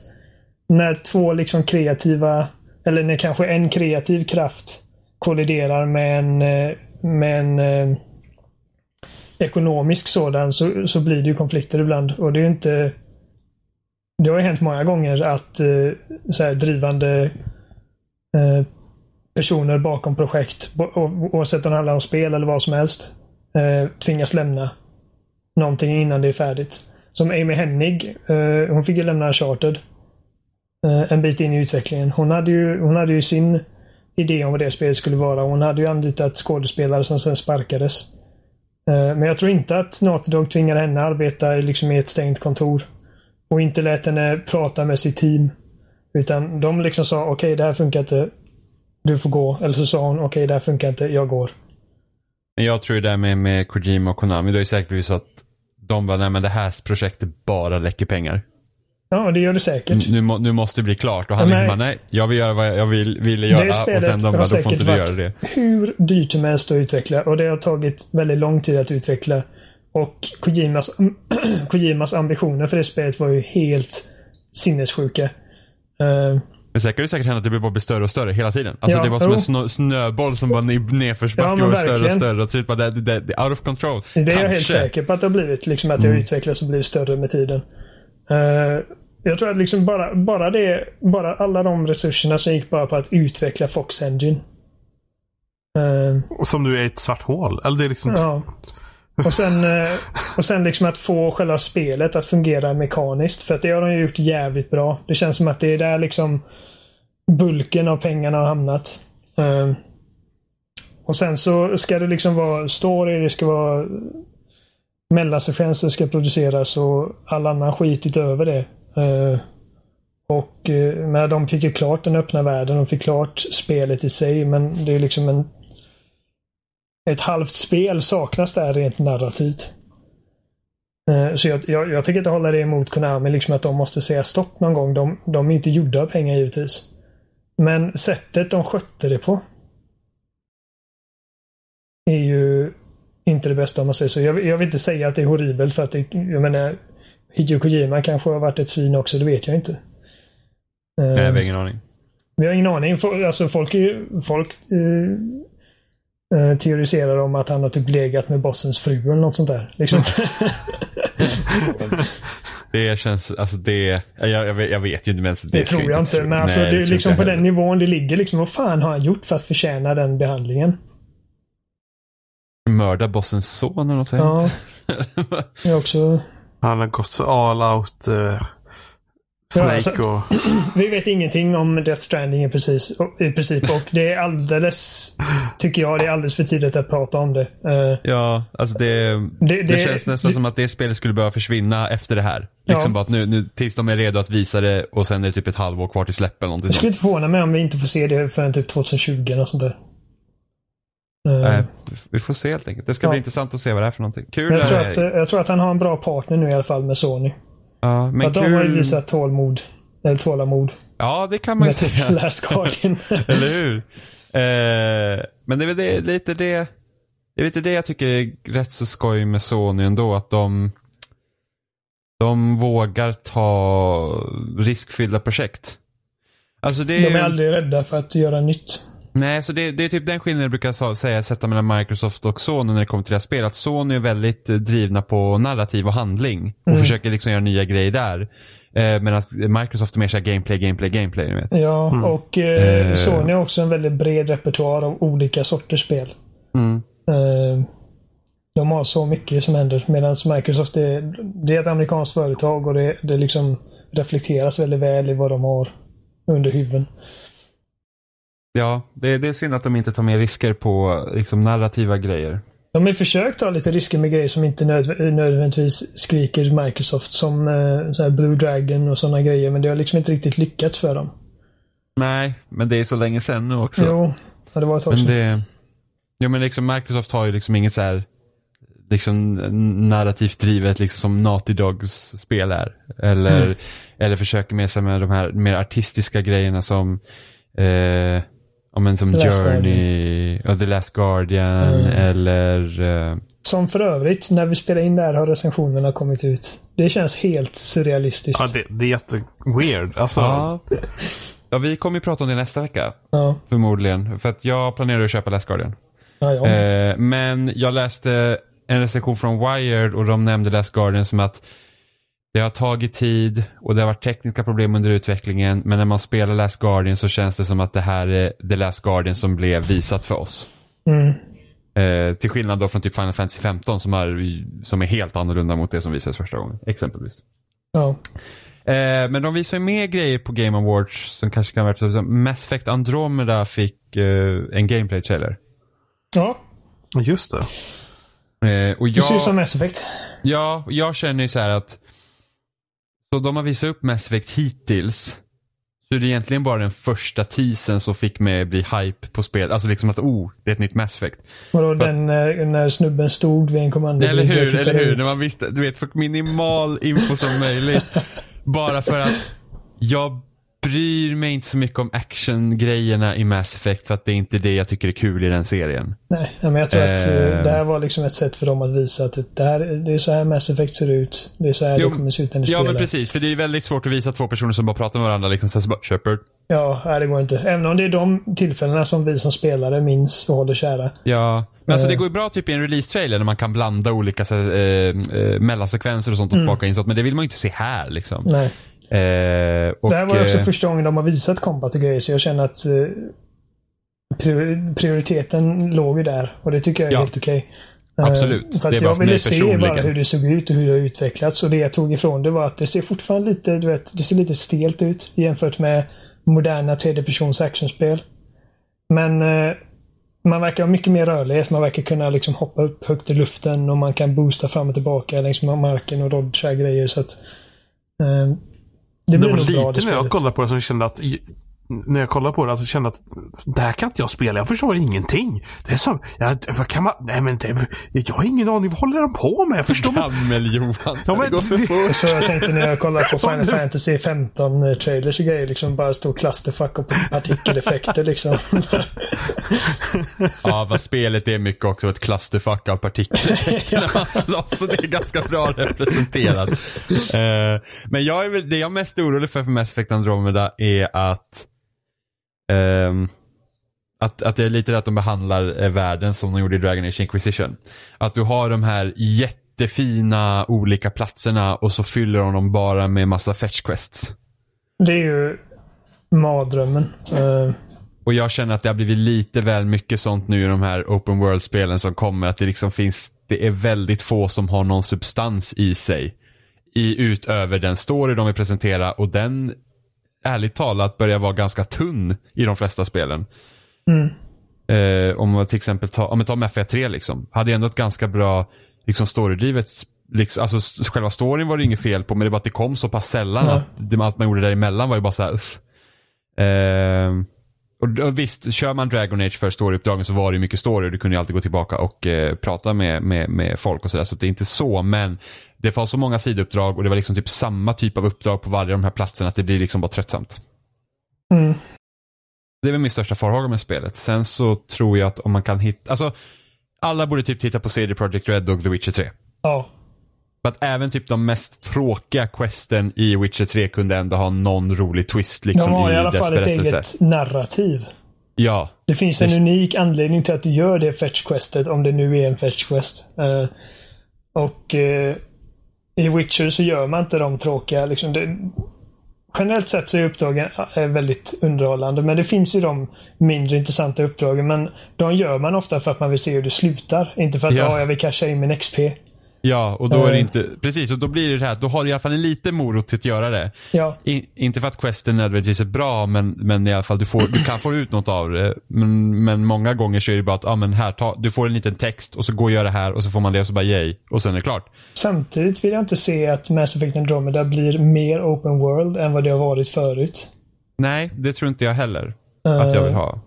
när två liksom kreativa, eller när kanske en kreativ kraft kolliderar med en, eh, med en eh, ekonomisk sådan så, så blir det ju konflikter ibland. Och det är inte... Det har ju hänt många gånger att eh, så här, drivande eh, personer bakom projekt, oavsett om det handlar om spel eller vad som helst, eh, tvingas lämna någonting innan det är färdigt. Som Amy Hennig, eh, hon fick ju lämna Uncharted eh, en bit in i utvecklingen. Hon hade, ju, hon hade ju sin idé om vad det spelet skulle vara. Hon hade ju anlitat skådespelare som sen sparkades. Eh, men jag tror inte att Naughty Dog tvingade henne att arbeta i- liksom i ett stängt kontor. Och inte lät henne prata med sitt team. Utan de liksom sa okej, det här funkar inte. Du får gå. Eller så sa hon okej, det här funkar inte. Jag går. Men jag tror det där med, med Kojima och Konami, det är säkert så att de bara, nej men det här projektet bara läcker pengar. Ja, det gör det säkert. Nu, nu måste det bli klart. Och han Nej. liksom bara, nej, jag vill göra vad jag vill, ville Det göra. Och spelet sen de bara, då får inte du göra det. hur dyrt som helst att utveckla och det har tagit väldigt lång tid att utveckla. Och Kojimas, Kojimas ambitioner för det spelet var ju helt sinnessjuka. Eh, Men sen kan det säkert hända att det bara blir större och större hela tiden. Alltså Ja, det var som jo. en snö, snöboll som bara Ja, nedförsbacke men och större och större. Och typ bara, det, det, det, out of control. det är jag helt säker på att det har blivit. Liksom att det har utvecklats och blivit större med tiden. Eh, jag tror att liksom bara, bara det, bara alla de resurserna som gick bara på att utveckla Fox Engine. Eh, Som nu är ett svart hål. Eller det är liksom... Ja. Och sen, eh, och sen liksom att få själva spelet att fungera mekaniskt. För att det har de gjort jävligt bra. Det känns som att det är där liksom bulken av pengarna har hamnat. Och sen så ska det liksom vara story, det ska vara mellansekvenser ska produceras och all annan skit utöver det. Eh, Och eh, men de fick ju klart den öppna världen och fick klart spelet i sig men det är liksom en ett halvt spel saknas där rent narrativt. Eh, så jag, jag, jag tycker inte hålla det emot Konami, liksom att de måste säga stopp någon gång. De, de är inte gjorda av pengar givetvis. Men sättet de skötte det på är ju inte det bästa om man säger så. Jag, jag vill inte säga att det är horribelt för att det, jag menar Hideo Kojima kanske har varit ett svin också, det vet jag inte. Eh, Nej, jag har ingen aning. vi har ingen aning. Alltså folk, är ju- folk eh, eh, teoriserar om att han har typ legat med bossens fru eller något sånt där. Liksom. Det känns, alltså det, jag, jag, vet, jag vet ju inte men det, det tror jag inte. Men alltså, Nej, det är liksom på den nivån det ligger. Liksom, vad fan har han gjort för att förtjäna den behandlingen? Mörda bossens son eller något sånt. Ja, är också... Han har gått så all out. eh, Snake alltså- och... Vi vet ingenting om Death Stranding i, precis, i princip och det är alldeles, tycker jag, det är alldeles för tidigt att prata om det. Eh, Ja, alltså det, det, Det- det- känns nästan det- som att det spelet skulle behöva försvinna efter det här. Liksom Ja. bara att nu, nu, tills de är redo att visa det och sen är det typ ett halvår kvar till släpp eller någonting det skulle inte förvåna mig om vi inte får se det förrän typ 2020 eller sånt där. Eh, Nej, vi får se helt enkelt. Det ska Ja. bli intressant att se vad det är för någonting. Kul. jag, tror eh, att, eh, jag tror att han har en bra partner nu i alla fall med Sony. ja, men att de har ju kul. visat tålmod. Eller tålamod. Ja, det kan man ju typ säga. Last Guardian. Eller hur? Eh, men det är väl det, lite det, det är lite det jag tycker är rätt så skoj med Sony ändå. Att de, de vågar ta riskfyllda projekt. Alltså det De är aldrig rädda för att göra nytt. Nej, så det, det är typ den skillnaden jag brukar säga sätta mellan Microsoft och Sony när det kommer till deras spel. Att Sony är väldigt eh, drivna på narrativ och handling och Mm. försöker liksom göra nya grejer där. Eh, Medan Microsoft är mer såhär gameplay, gameplay, gameplay. Vet. Ja, och eh, Eh. Sony har också en väldigt bred repertoar av olika sorters spel. Mm. Eh, de har så mycket som händer. Medan Microsoft är, det är ett amerikanskt företag och det, det liksom reflekteras väldigt väl i vad de har under huven. Ja, det, det är synd att de inte tar mer risker på liksom, narrativa grejer. De har försökt ta lite risker med grejer som inte nödv- nödvändigtvis skriker Microsoft. Som eh, Blue Dragon och sådana grejer. Men det har liksom inte riktigt lyckats för dem. Nej, men det är så länge sedan nu också. Jo, ja, det var ett tag men sedan. det, jo, men liksom Microsoft har ju liksom inget så här liksom narrativt drivet liksom som Naughty Dogs spel är. Eller, Mm. eller försöker med sig med de här mer artistiska grejerna som eh, ja, men som Last Journey och The Last Guardian Mm. eller eh, Som för övrigt, när vi spelar in det här har recensionerna kommit ut. Det känns helt surrealistiskt. Ja, det, det är jätteweird. Alltså, ja. ja, vi kommer ju prata om det nästa vecka. Ja, Förmodligen. För att jag planerar att köpa Last Guardian. ja, ja. Eh, men jag läste en recension från Wired och de nämnde Last Guardian som att det har tagit tid och det har varit tekniska problem under utvecklingen. Men när man spelar Last Guardian så känns det som att det här är The Last Guardian som blev visat för oss. Mm. Eh, till skillnad då från typ Final Fantasy 15 som är, som är helt annorlunda mot det som visades första gången. Exempelvis. ja. Eh, men de visar ju mer grejer på Game Awards som kanske kan vara Mass Effect Andromeda fick eh, en gameplay-trailer. ja. just det. Eh, och Det ser ut som jag, Mass Effect. ja, jag känner ju så här att så de har visat upp Mass Effect hittills så är det egentligen bara den första teasern som fick mig bli hype på spel. Alltså liksom att oh, det är ett nytt Mass Effect. Vadå, den när, när snubben stod vid en kommando. Eller hur, eller hur. ut. När man visste, du vet, för minimal info som möjligt. Bara för att jag bryr mig inte så mycket om actiongrejerna i Mass Effect för att det är inte det jag tycker är kul i den serien. Nej, ja, men jag tror att eh, Eh. det här var liksom ett sätt för dem att visa att typ, det, här, det är så här Mass Effect ser ut. Det är så här Jo, det kommer se ut när ni Ja spelar. men precis, för det är väldigt svårt att visa två personer som bara pratar med varandra liksom så bara Shepard. Ja, nej, det går inte. Även om det är de tillfällena som vi som spelare minns och håller kära. Ja, men alltså Eh. det går ju bra typ i en release-trailer när man kan blanda olika så, eh, eh, mellansekvenser och sånt och baka in sånt. Men det vill man ju inte se här liksom. Nej. Eh, och, det här var också eh, första gången de har visat combat och grejer, så jag känner att eh, prior- prioriteten låg ju där. Och det tycker jag är Ja. helt okej. Eh, Absolut. För att jag ville se bara hur det såg ut och hur det har utvecklats. Och det jag tog ifrån det var att det ser fortfarande lite, du vet, det ser lite stelt ut jämfört med moderna tredjepersons actionspel. Men man verkar ha mycket mer rörlighet. Man verkar kunna liksom hoppa upp högt i luften och man kan boosta fram och tillbaka längs med marken och dodga grejer. Så att, det Det blir var det lite när jag kollade på det som kände att när jag kollade på det, alltså kände att det här kan inte jag spela. Jag förstår ingenting. Det är som, ja, vad kan man, nej men det, jag har ingen aning. Vad håller de på med? Jag förstår Gammel-Johan. Ja, men det går för det- fort. Så jag tänkte när jag kollade på Final Fantasy 15 eh, trailers och grejer, liksom bara stå clusterfuck och partikeleffekter liksom. Ja, vad spelet är mycket också ett clusterfuck av partikeleffekter när man slåss. Så det är ganska bra representerat. Eh, men jag är det jag är mest orolig för för Mass Effect Andromeda är att ehm, att, att det är lite det att de behandlar eh, världen som de gjorde i Dragon Age Inquisition. Att du har de här jättefina olika platserna och så fyller de dem bara med massa fetch quests. Det är ju mardrömmen. Eh, Och jag känner att det har blivit lite väl mycket sånt nu i de här open world-spelen som kommer. Att det liksom finns, det är väldigt få som har någon substans i sig. i, utöver den story de vill presentera och den ärligt talat börjar vara ganska tunn i de flesta spelen. Mm. Eh, om man till exempel tar, om man tar Mafia 3 liksom. Hade ändå ett ganska bra liksom storydrivet Liksom, alltså själva storyn var det inget fel på men det var att det kom så pass sällan Ja. att det, allt man gjorde däremellan var ju bara så här, uff. Ehm, och, och visst, kör man Dragon Age för storyuppdragen så var det mycket story och du kunde alltid gå tillbaka och eh, prata med, med, med folk och sådär. Så det är inte så, men det var så många sidouppdrag och det var liksom typ samma typ av uppdrag på varje av de här platserna att det blir liksom bara tröttsamt. Mm. Det är väl min största farhåga med spelet. Sen så tror jag att om man kan hitta, alltså alla borde typ titta på CD Projekt Red och The Witcher 3. Ja. För att även typ de mest tråkiga questen i Witcher 3 kunde ändå ha någon rolig twist liksom De har i i alla fall ett eget narrativ. Ja, Det finns en Det- unik anledning till att du gör det fetch-questet, om det nu är en fetch-quest. Eh, och eh, i Witcher så gör man inte de tråkiga. Liksom det, generellt sett så är uppdragen eh, väldigt underhållande, men det finns ju de mindre intressanta uppdragen. Men de gör man ofta för att man vill se hur det slutar. Inte för att Ja. ja. jag vill casha in min XP. Ja och då är det Eh. inte, precis och då blir det det här, då har du i alla fall en liten morot till att göra det. Ja, I, inte för att questen nödvändigtvis är bra men, men i alla fall du, får, du kan få ut något av det. Men, men många gånger så är det bara att, ah, men här, ta, du får en liten text och så går och gör det här och så får man det och så bara yay. Och sen är det klart. samtidigt vill jag inte se att Mass Effect Andromeda blir mer open world än vad det har varit förut. Nej, det tror inte jag heller att jag vill ha.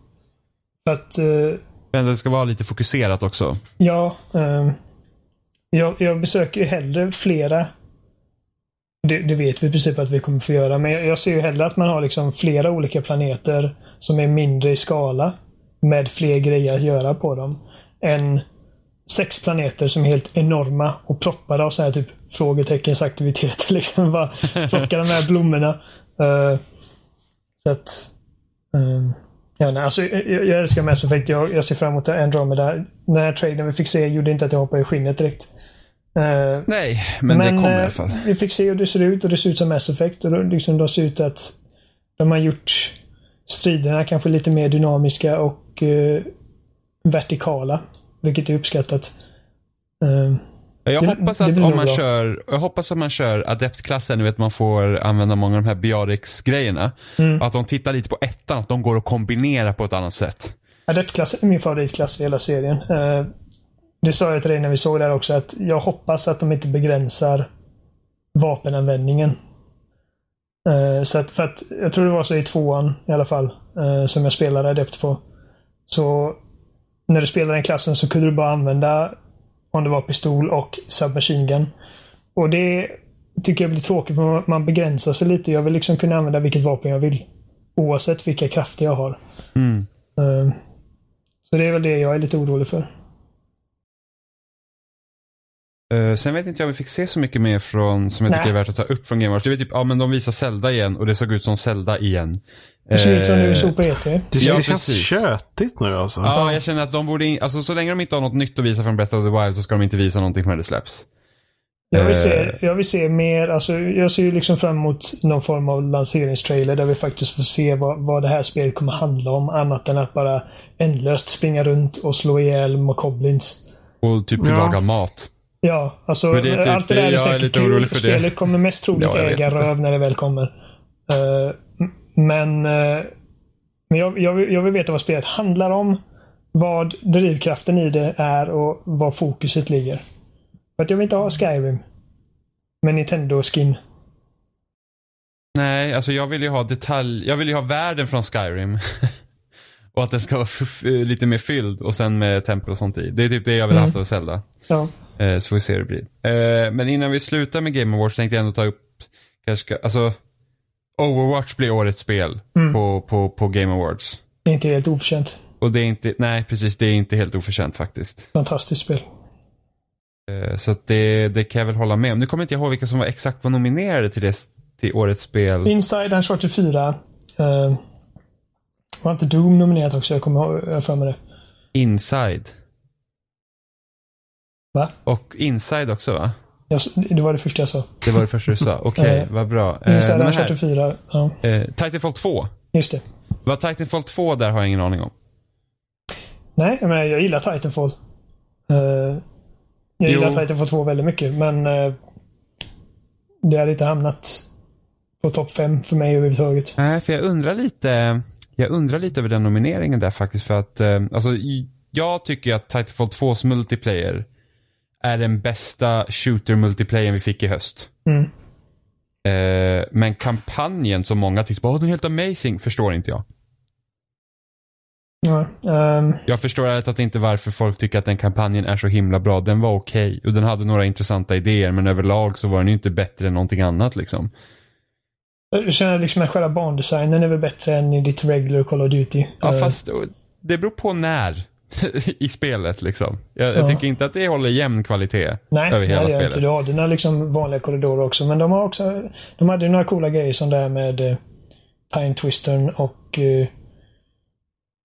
Att eh, Men det ska vara lite fokuserat också. Ja, ehm, jag, jag besöker ju hellre flera. Det, det vet vi i princip att vi kommer få göra, men jag, jag ser ju hellre att man har liksom flera olika planeter som är mindre i skala med fler grejer att göra på dem. Än sex planeter som är helt enorma och proppade av så här typ frågeteckensaktiviteter. Liksom bara plocka de här blommorna. Uh, så att... ehm, Ja, nej, alltså, jag, jag älskar Mass Effect. Jag, jag ser fram emot Andromeda. Den här traden vi fick se gjorde inte att jag hoppade i skinnet direkt. Eh, Nej, men, det kommer i alla eh, fall. Vi fick se hur det ser ut och det ser ut som Mass Effect. Och liksom, de ser ut att de har gjort striderna kanske lite mer dynamiska och eh, vertikala. Vilket är uppskattat. Eh, Jag Det- hoppas det att om man bra. kör, jag hoppas att man kör adeptklassen, ni vet man får använda många av de här Biarix-grejerna. Mm. Att de tittar lite på ettan, att de går att kombinera på ett annat sätt. Adeptklassen är min favoritklass i hela serien. Det sa jag till dig när vi såg det här också att jag hoppas att de inte begränsar vapenanvändningen. Eh, så att, för att jag tror det var så i tvåan i alla fall eh, som jag spelade Adept på. Så när du spelade den klassen så kunde du bara använda om det var pistol och submachine gun. Och det tycker jag blir tråkigt för man- begränsar sig lite. Jag vill liksom kunna använda vilket vapen jag vill. Oavsett vilka krafter jag har. Mm. Eh, Så det är väl det jag är lite orolig för. Eh, sen vet inte jag om vi fick se så mycket mer från, som jag Nej. tycker är värt att ta upp från Game Awards. Det var typ, ja men de visar Zelda igen och det såg ut som Zelda igen. Det ser ut som Eh, såg på E E3. Det, Ja, det känns precis. tjötigt nu alltså. Ja, jag känner att de borde, in, alltså så länge de inte har något nytt att visa från Breath of the Wild så ska de inte visa någonting när det släpps. Jag vill, Eh. se, jag vill se mer, alltså jag ser ju liksom fram emot någon form av lanseringstrailer där vi faktiskt får se vad, vad det här spelet kommer handla om. Annat än att bara ändlöst springa runt och slå ihjäl mokoblins. Och typ Ja. laga mat. Ja, alltså det typ allt det där är jag är säkert lite kul. orolig för det. Spelet kommer mest troligt Ja, äga röv när det väl kommer. M- men eh, men jag, jag, vill, jag vill veta vad spelet handlar om. Vad drivkraften i det är och var fokuset ligger. För att jag vill inte ha Skyrim. Med Nintendo-skin. Nej, alltså jag vill ju ha detalj, jag vill ju ha världen från Skyrim. och att den ska vara lite mer fylld och sen med tempel och sånt i. Det är typ det jag vill ha Mm. av Zelda. Ja. Eh, så får vi se hur det blir. Eh, men innan vi slutar med Game Awards tänkte jag ändå ta upp, kanske ska, alltså Overwatch blir årets spel Mm. på, på, på Game Awards. Det är inte helt oförtjänt. Och det är inte, nej precis, det är inte helt oförtjänt faktiskt. Fantastiskt spel. Eh, så att det, det kan jag väl hålla med om. Nu kommer inte jag ihåg vilka som var exakt var nominerade till, det, till årets spel. Inside Uncharted 4. Uh, var inte Doom nominerat också? Jag kommer ihåg- jag för mig det. Inside. Va? Och Inside också va? Jag, det var det första jag sa. Det var det första du sa. Okej, Eh, vad bra. Eh, Inside men Uncharted här, 4. Ja, eh, Titanfall 2. just det. Vad Titanfall 2 där har jag ingen aning om. Nej, men jag gillar Titanfall. Eh, jag Jo. gillar Titanfall 2 väldigt mycket, men eh, det hade inte hamnat på topp fem för mig överhuvudtaget. Nej, för jag undrar lite, jag undrar lite över den nomineringen där faktiskt för att, eh, alltså jag tycker att Titanfall 2s multiplayer är den bästa shooter multiplayern vi fick i höst. Mm. Eh, men kampanjen som många tyckte var, den är helt amazing, förstår inte jag. Ja, ehm, Jag förstår ärligt att inte varför folk tycker att den kampanjen är så himla bra. Den var okej och den hade några intressanta idéer men överlag så var den ju inte bättre än någonting annat liksom. jag känner liksom att själva bandesignen är väl bättre än i ditt regular Call of Duty. Ja Eh, fast det beror på när i spelet liksom. Jag, Ja. jag tycker inte att det håller jämn kvalitet Nej, över hela jag spelet. inte. Du har dina liksom vanliga korridorer också. Men de har också De hade några coola grejer som det här med eh, Time Twistern och eh,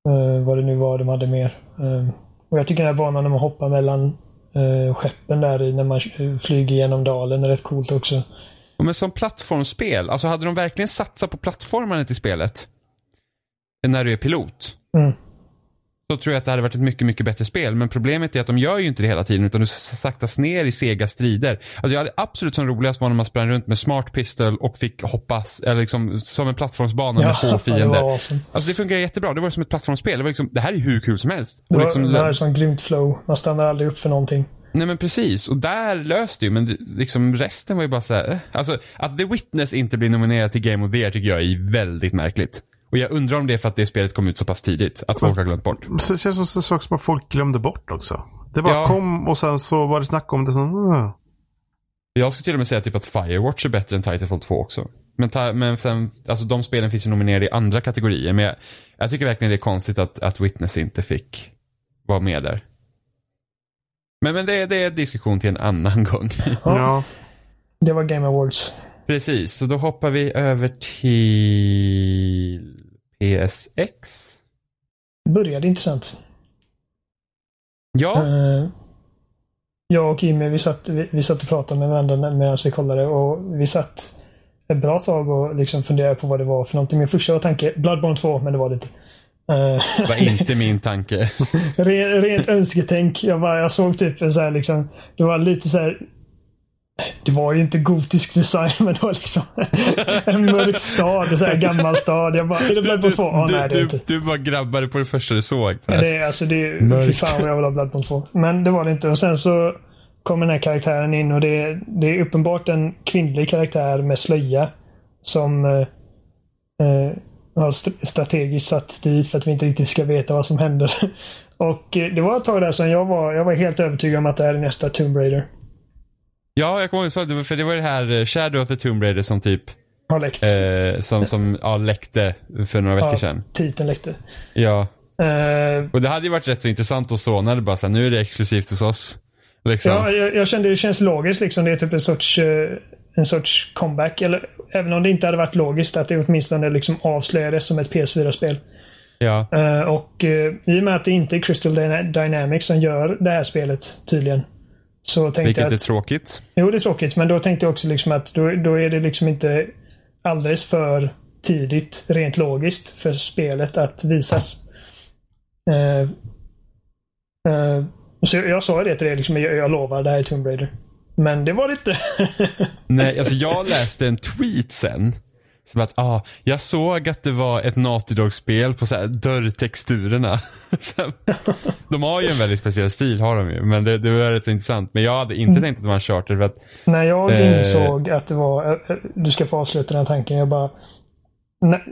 eh, vad det nu var de hade mer. Eh, och jag tycker den här banan när man hoppar mellan eh, skeppen där när man eh, flyger genom dalen är rätt coolt också. Men som plattformsspel, alltså hade de verkligen satsat på plattformandet i spelet när du är pilot Mm. Så tror jag att det hade varit ett mycket, mycket bättre spel. Men problemet är att de gör ju inte det hela tiden utan du saktas ner i sega strider. Alltså jag hade absolut som roligast var när man sprang runt med smart pistol och fick hoppas, eller liksom som en plattformsbana med få det fiender. awesome. Alltså det fungerar jättebra. Det var som ett plattformsspel. Det, var liksom, det här är hur kul som helst. Det var, liksom, det här är sån grymt flow. Man stannar aldrig upp för någonting. Nej men precis, och där löste ju, men det- liksom resten var ju bara så här, eh. Alltså att The Witness inte blir nominerad till Game of the Year tycker jag är väldigt märkligt. Och jag undrar om det är för att det spelet kom ut så pass tidigt, att folk har glömt bort. Så det känns som en sak som folk glömde bort också. Det bara Ja. kom och sen så var det snack om det. Sen, uh. Jag skulle till och med säga typ att Firewatch är bättre än Titanfall 2 också. Men, men sen, alltså de spelen finns ju nominerade i andra kategorier, men jag, jag tycker verkligen det är konstigt att, att Witness inte fick vara med där. Men, men det, det är diskussion till en annan gång. Ja. Ja. Det var Game Awards. Precis, så då hoppar vi över till PSX. Började intressant. Ja, Eh, jag och Jimmy vi satt, vi, vi satt och pratade med varandra medan vi kollade och vi satt ett bra tag och liksom funderade på vad det var för någonting. Min första tanke, Bloodborne 2, men det var det inte. Eh, det var inte min tanke. Re- rent önsketänk. Jag, bara, jag såg typ en så här liksom, det var lite så här. Det var ju inte gotisk design men det var liksom en mörk stad, en så här gammal stad. Jag bara, det Bloodborne 2? Ja, nej det är du, inte. du bara grabbade på det första du såg. Men det är alltså, det är, fy fan vad jag vill ha Bloodborne 2. Men det var det inte. Och sen så kommer den här karaktären in och det är, det är uppenbart en kvinnlig karaktär med slöja. Som eh, eh, har st- strategiskt satt dit för att vi inte riktigt ska veta vad som händer. Och eh, det var ett tag där som jag var, jag var helt övertygad om att det här är nästa Tomb Raider. Ja, jag kommer ihåg, det, för det var det här eh, Shadow of the Tomb Raider som typ, Har läckt. eh, som, som ja, läckte för några veckor Ja, sedan. Titeln läckte. Ja, Eh, och det hade ju varit rätt så intressant att så när det bara så här, nu är det exklusivt hos oss. Liksom. Ja, jag, jag kände det känns logiskt liksom. Det är typ en sorts, eh, en sorts comeback. Eller, även om det inte hade varit logiskt att det åtminstone liksom avslöjades som ett PS4-spel. ja. Eh, och eh, i och med att det inte är Crystal Dyna- Dynamics som gör det här spelet tydligen. Så tänkte Vilket jag är att, tråkigt. Jo, det är tråkigt. Men då tänkte jag också liksom att då, då är det liksom inte alldeles för tidigt rent logiskt för spelet att visas. Eh, eh, så jag, jag sa det till dig, liksom, jag, jag lovar, det här är Tomb Raider. Men det var det inte. Nej, alltså jag läste en tweet sen. Som att, ah, jag såg att det var ett Naughty Dog-spel på så här dörrtexturerna. De har ju en väldigt speciell stil, har de ju. Men det, det var rätt så intressant. Men jag hade inte tänkt att det var en charter för att, När jag Eh. insåg att det var... eh, eh, Du ska få avsluta den tanken. Jag bara... När,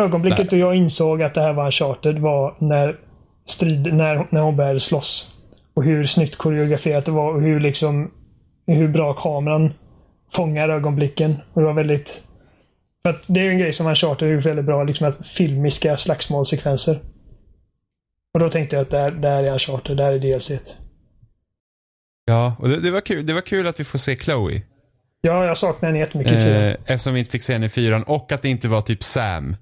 ögonblicket Nej. då jag insåg att det här var en charter var när, strid, när, när hon började slåss. Och hur snyggt koreograferat det var och hur liksom... Hur bra kameran fångar ögonblicken. Och det var väldigt... För att det är en grej som Uncharted har gjort väldigt bra. Liksom att filmiska slagsmålsekvenser. Och då tänkte jag att det här, det här är Uncharted. Det här är DLC. ja, och det, det, var kul, det var kul att vi får se Chloe. Ja, jag saknar henne jättemycket i filmen. Eh, eftersom vi inte fick se henne i fyran och att det inte var typ Sam.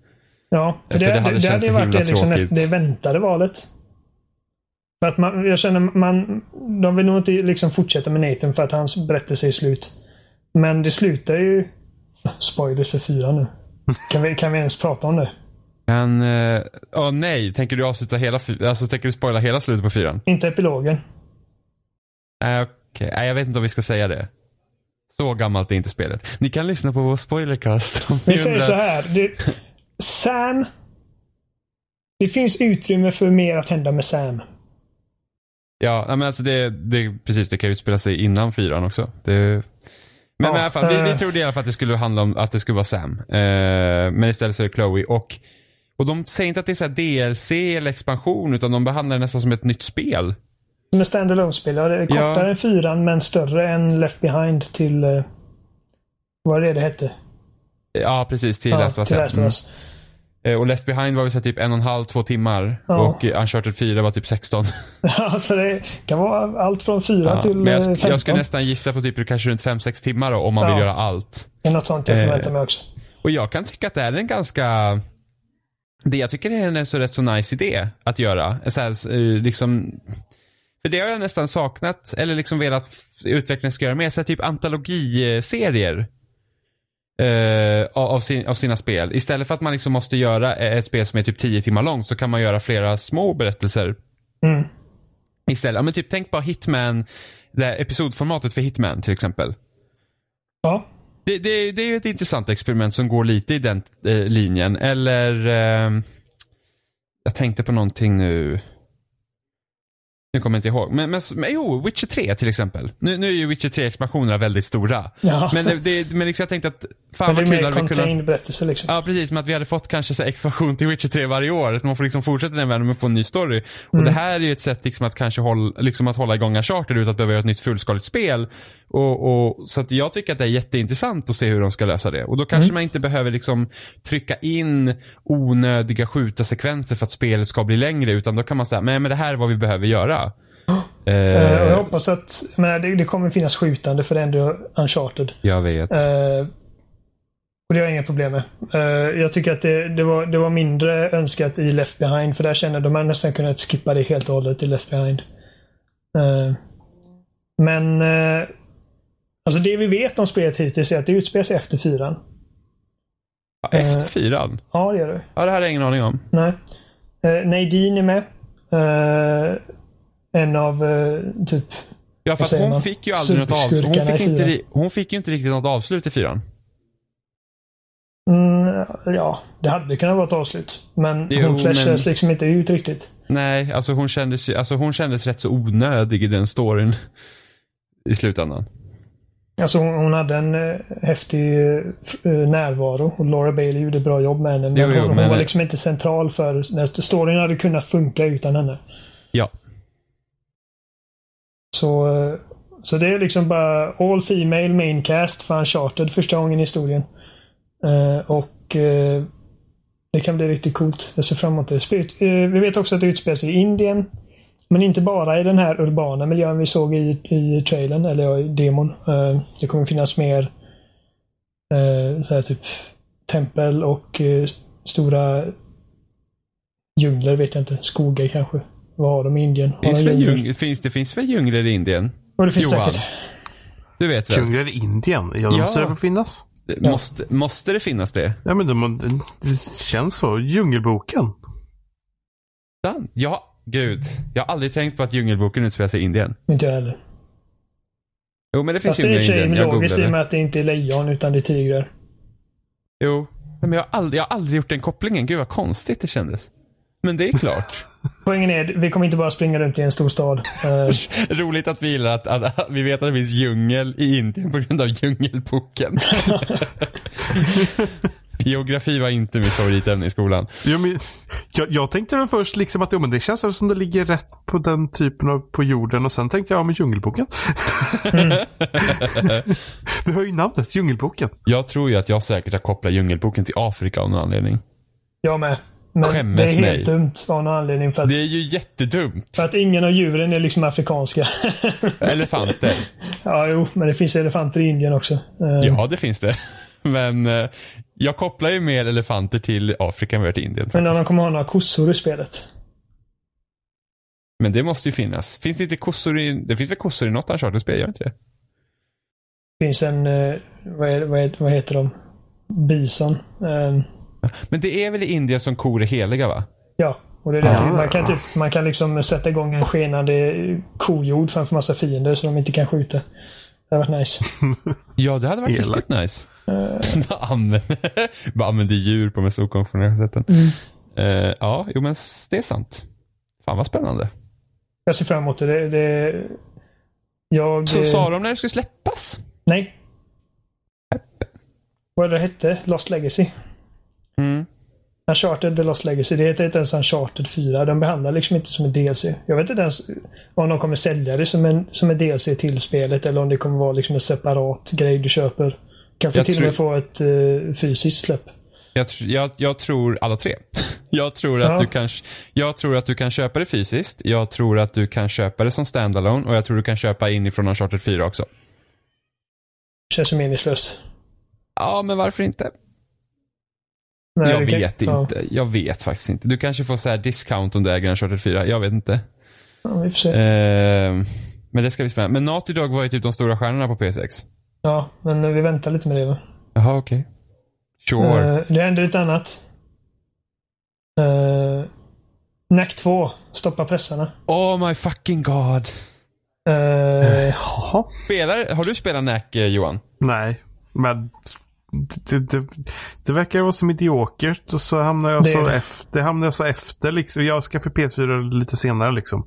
Ja, för För det, det det, hade det, känts hade varit det, liksom näst, det väntade valet. För att man, jag känner man, de vill nog inte liksom fortsätta med Nathan för att hans berättelse är slut. Men det slutar ju... Spoilers för fyra nu. Kan vi, kan vi ens prata om det? Men, eh, åh nej, tänker du avsluta hela, alltså tänker du spoila hela slutet på fyran? Inte epilogen. Nej, okej. Nej, jag vet inte om vi ska säga det. Så gammalt är inte spelet. Ni kan lyssna på vår spoilercast om Vi säger så här. Det, Sam. Det finns utrymme för mer att hända med Sam. Ja, men alltså det, det, precis, det kan utspela sig innan fyran också. Det, men, Ja, i alla fall, vi, vi eh. trodde i alla fall att det skulle handla om att det skulle vara Sam. Eh, men istället så är det Chloe och, och de säger inte att det är så DLC eller expansion utan de behandlar det nästan som ett nytt spel. Som en standalone spel Ja, det är Ja. kortare än fyran men större än Left Behind till... eh, vad är det det hette? Ja, precis. Till Ja, Last of Us. Och Left Behind var väl så typ en och en halv, två timmar. Ja. Och eh, Uncharted 4 var typ 16. alltså det kan vara allt från fyra Ja, till men jag, eh, sk- 15. jag skulle nästan gissa på typ kanske runt 5-6 timmar då, om man Ja. vill göra allt. Det är något sånt jag Eh, förväntar mig också. Och jag kan tycka att det är en ganska det jag tycker är en så rätt så nice idé att göra. Så här, eh, liksom, för det har jag nästan saknat, eller liksom velat utvecklingen ska göra mer. Så här, typ antologiserier. Eh, av, sin, av sina spel. Istället för att man liksom måste göra ett spel som är typ 10 timmar långt så kan man göra flera små berättelser. Mm. Istället. Ja, men typ tänk på Hitman, det här episodformatet för Hitman till exempel. Ja. Det, det, det är ju ett intressant experiment som går lite i den eh, linjen. Eller, eh, jag tänkte på någonting nu. Nu kommer jag inte ihåg. Men, men, men jo, Witcher 3 till exempel. Nu, nu är ju Witcher 3-expansionerna väldigt stora. ja. Men, det, det, men liksom jag tänkte att, fan Men det är vad kul mer hade vi kunnat... contained berättelse liksom. Ja, precis. Som att vi hade fått kanske så expansion till Witcher 3 varje år. Att man får liksom fortsätta den världen men få en ny story. Och Mm. det här är ju ett sätt liksom att kanske hålla, liksom att hålla igång Uncharted utan att behöva göra ett nytt fullskaligt spel. Och, och, så att jag tycker att det är jätteintressant att se hur de ska lösa det. Och då kanske Mm. man inte behöver liksom trycka in onödiga skjuta sekvenser för att spelet ska bli längre. Utan då kan man säga, nej men det här är vad vi behöver göra. Eh, och jag Eh, hoppas att menar, det, det kommer finnas skjutande för det är ändå Uncharted. jag vet. Eh, och det har jag inga problem med. Eh, jag tycker att det, det, var, det var mindre önskat i Left Behind för där känner de man nästan kunnat skippa det helt och hållet i Left Behind. Eh, men eh, alltså det vi vet om spelet hittills är att det utspelar sig efter fyran. Ja, efter eh, fyran? Ja, det gör det. Ja, det här har jag ingen aning om. Nej. Eh, Nadine är med. Eh, en av typ Ja, fast hon man? fick ju aldrig något avslut. Hon fick, inte, hon fick ju inte riktigt något avslut i fyran. Mm, ja, det hade kunnat vara ett avslut. Men Jo, hon flashades men- liksom inte ut riktigt. Nej, alltså hon kändes alltså hon kändes rätt så onödig i den storyn. I slutändan. Alltså hon, hade en eh, häftig eh, eh, närvaro och Laura Bailey gjorde ett bra jobb med henne. Men Jo, jo, hon, hon men- var liksom inte central för när storyn hade kunnat funka utan henne. Ja. Så, eh, så det är liksom bara all female main cast för Uncharted första gången i historien. Eh, och eh, det kan bli riktigt coolt. Jag ser fram emot det. Eh, vi vet också att det utspelar sig i Indien. Men inte bara i den här urbana miljön vi såg i, i trailern, eller ja, i demon. Eh, det kommer finnas mer eh, så här typ tempel och eh, stora djungler vet jag inte. Skogar kanske. Vad har de i Indien? Har Finns de djungler? djung, finns, det finns väl djungler i Indien? Och det finns Johan. säkert. Du vet väl? Djungler i Indien? Ja, de Ja. måste det väl finnas? Det- Måste, måste det finnas det? Ja, men de, det, det känns så. Djungelboken. Sant? Ja, gud. Jag har aldrig tänkt på att Djungelboken utspelar sig i Indien. Inte jag heller. Jo, men det finns är i Indien. Jag logiskt i och med att det inte är lejon utan det är tigrar. Jo. Men jag har, aldrig, jag har aldrig gjort den kopplingen. Gud vad konstigt det kändes. Men det är klart. Poängen är, vi kommer inte bara springa runt i en stor stad. Eh, Roligt att vi gillar att, att, att vi vet att det finns djungel i Indien på grund av Djungelboken. Geografi var inte mitt favoritämne i skolan. Ja, men, jag, jag tänkte väl först liksom att jo, men det känns som det ligger rätt på den typen av på jorden och sen tänkte jag ja men Djungelboken. du hör ju namnet, Djungelboken. Jag tror ju att jag säkert har kopplat Djungelboken till Afrika av någon anledning. jag med. Men Skämmes det är helt mig. dumt av någon anledning. För att, Det är ju jättedumt. för att ingen av djuren är liksom afrikanska. Elefanter. ja, jo, men det finns elefanter i Indien också. Eh, Ja, det finns det. Men eh, jag kopplar ju mer elefanter till Afrika än vad jag till Indien. Men de kommer ha några kossor i spelet. Men det måste ju finnas. Finns det inte kossor i... Det finns väl kossor i något Uncharted-spel? Gör det inte det? Det finns en, eh, vad, är, vad, är, vad heter de? Bison. Eh, Men det är väl i Indien som kor är heliga va? Ja, och det är det. Ah. Man kan, typ, man kan liksom sätta igång en skenande kojord framför massa fiender så de inte kan skjuta. Det hade varit nice. Ja, det hade varit Elakt. riktigt nice. Eh, Bara använder, bara använder djur på mest okonventionella sätten. Mm. Eh, ja, jo men det är sant. Fan vad spännande. jag ser fram emot det. det, det jag... Så eh, sa de när det skulle släppas? Nej. Vad det hette? Lost Legacy. Mm. Uncharted The Lost Legacy. Det heter inte ens Uncharted 4. De behandlar liksom inte som en DLC. Jag vet inte ens om de kommer sälja det som en, som en DLC till spelet eller om det kommer vara liksom en separat grej du köper. Kanske Jag till och med få ett eh, fysiskt släpp. Jag, jag, jag tror alla tre. Jag tror, att Ja. du kan, jag tror att du kan köpa det fysiskt. Jag tror att du kan köpa det som standalone och jag tror du kan köpa inifrån Uncharted 4 också. Känns ju meningslöst. Ja, men varför inte? Nej, jag det kan- vet ja. inte. Jag vet faktiskt inte. Du kanske får så här discount om du äger Uncharted 4. Jag vet inte. Ja, vi får se. Eh, men det ska bli spännande. Men Naughty Dog var ju typ de stora stjärnorna på PS6. Ja, men vi väntar lite med det va? Jaha, okej. Sure. Eh, det händer lite annat. Uh, NAC 2. Stoppa pressarna. oh my fucking god. Eh, Jaha. Spelar, har du spelat NAC eh, Johan? Nej, men det, det, det verkar vara så mediokert och så hamnar jag Det så det. efter. Hamnar jag så efter liksom. Jag skaffade PS4 lite senare liksom.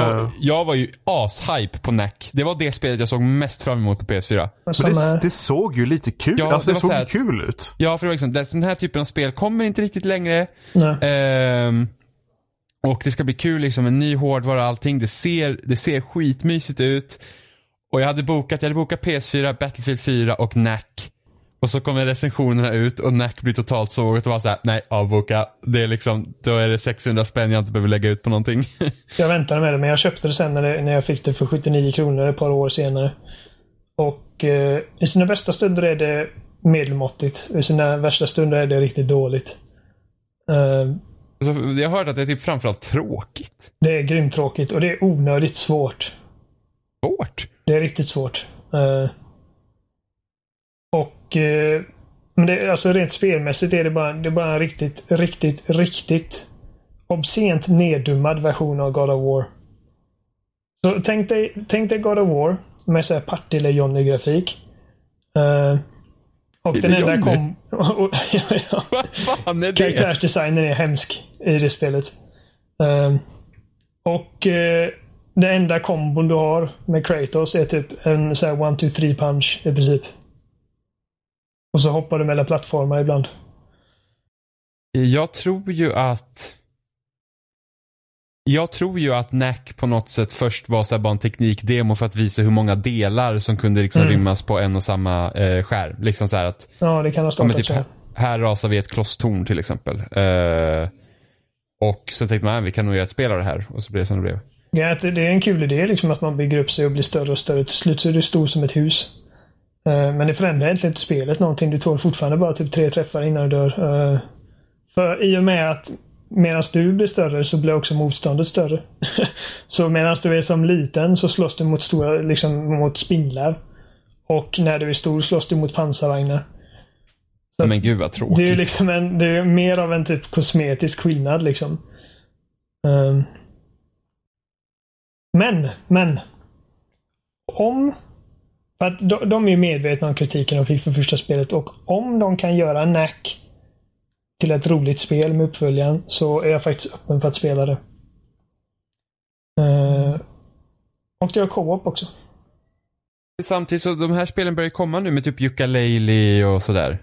Jag, jag var ju ashype på NAC. Det var det spelet jag såg mest fram emot på PS4. vad men det, det såg ju lite kul Ja, alltså, det det, såg så här- ju kul ut. Ja, för det var liksom, den här typen av spel kommer inte riktigt längre. Nej. Ehm, och det ska bli kul liksom, en ny hårdvara och allting. Det ser, det ser skitmysigt ut. Och jag hade bokat, jag hade bokat PS4, Battlefield 4 och NAC. Och så kommer recensionerna ut och NAC blir totalt sågat och bara såhär, nej avboka. Det är liksom, då är det 600 spänn jag inte behöver lägga ut på någonting. Jag väntade med det, men jag köpte det sen när, det, när jag fick det för 79 kronor ett par år senare. Och eh, i sina bästa stunder är det medelmåttigt. I sina värsta stunder är det riktigt dåligt. Så jag har hört att det är typ framförallt tråkigt. det är grymt tråkigt och det är onödigt svårt. Svårt. Det är riktigt svårt. Eh, och eh, men det, alltså rent spelmässigt är det bara, det är bara en riktigt, riktigt, riktigt obscent neddummad version av God of War. Så tänk dig, tänk dig God of War med så här Partille-Johnny-grafik. Eh, och den enda kom... ja, ja. Är det? Karaktärsdesignen är hemsk i det spelet. Ehm, och uh, det enda kombon du har med Kratos är typ en så här one, two, three punch i princip. Och så hoppar du mellan plattformar ibland. Jag tror ju att jag tror ju att NAC på något sätt först var så här bara en teknikdemo för att visa hur många delar som kunde liksom Mm. rymmas på en och samma eh, skärm. Liksom så att Ja, det kan ha startat typ, här, här rasar vi ett klosstorn till exempel. Eh, och så tänkte man, "Ah, vi kan nog göra ett spel av det här. Och så blev det som det blev. Ja, det är en kul idé liksom att man bygger upp sig och blir större och större. Till slut så är du stor som ett hus. Eh, Men det förändrar egentligen inte spelet någonting. Du tål fortfarande bara typ tre träffar innan du dör. Eh, För i och med att medan du blir större så blir också motståndet större. så medan du är som liten så slåss du mot stora, liksom mot spindlar. Och när du är stor slåss du mot pansarvagnar. Så- Men gud vad tråkigt. Det är liksom en, det är mer av en typ kosmetisk skillnad liksom. Ehm. men, men. Om... För att de, de är ju medvetna om kritiken de fick för första spelet och om de kan göra NAC till ett roligt spel med uppföljaren så är jag faktiskt öppen för att spela det. Ehm. och det har co-op också. Samtidigt så de här spelen börjar komma nu med typ Yooka-Laylee och sådär.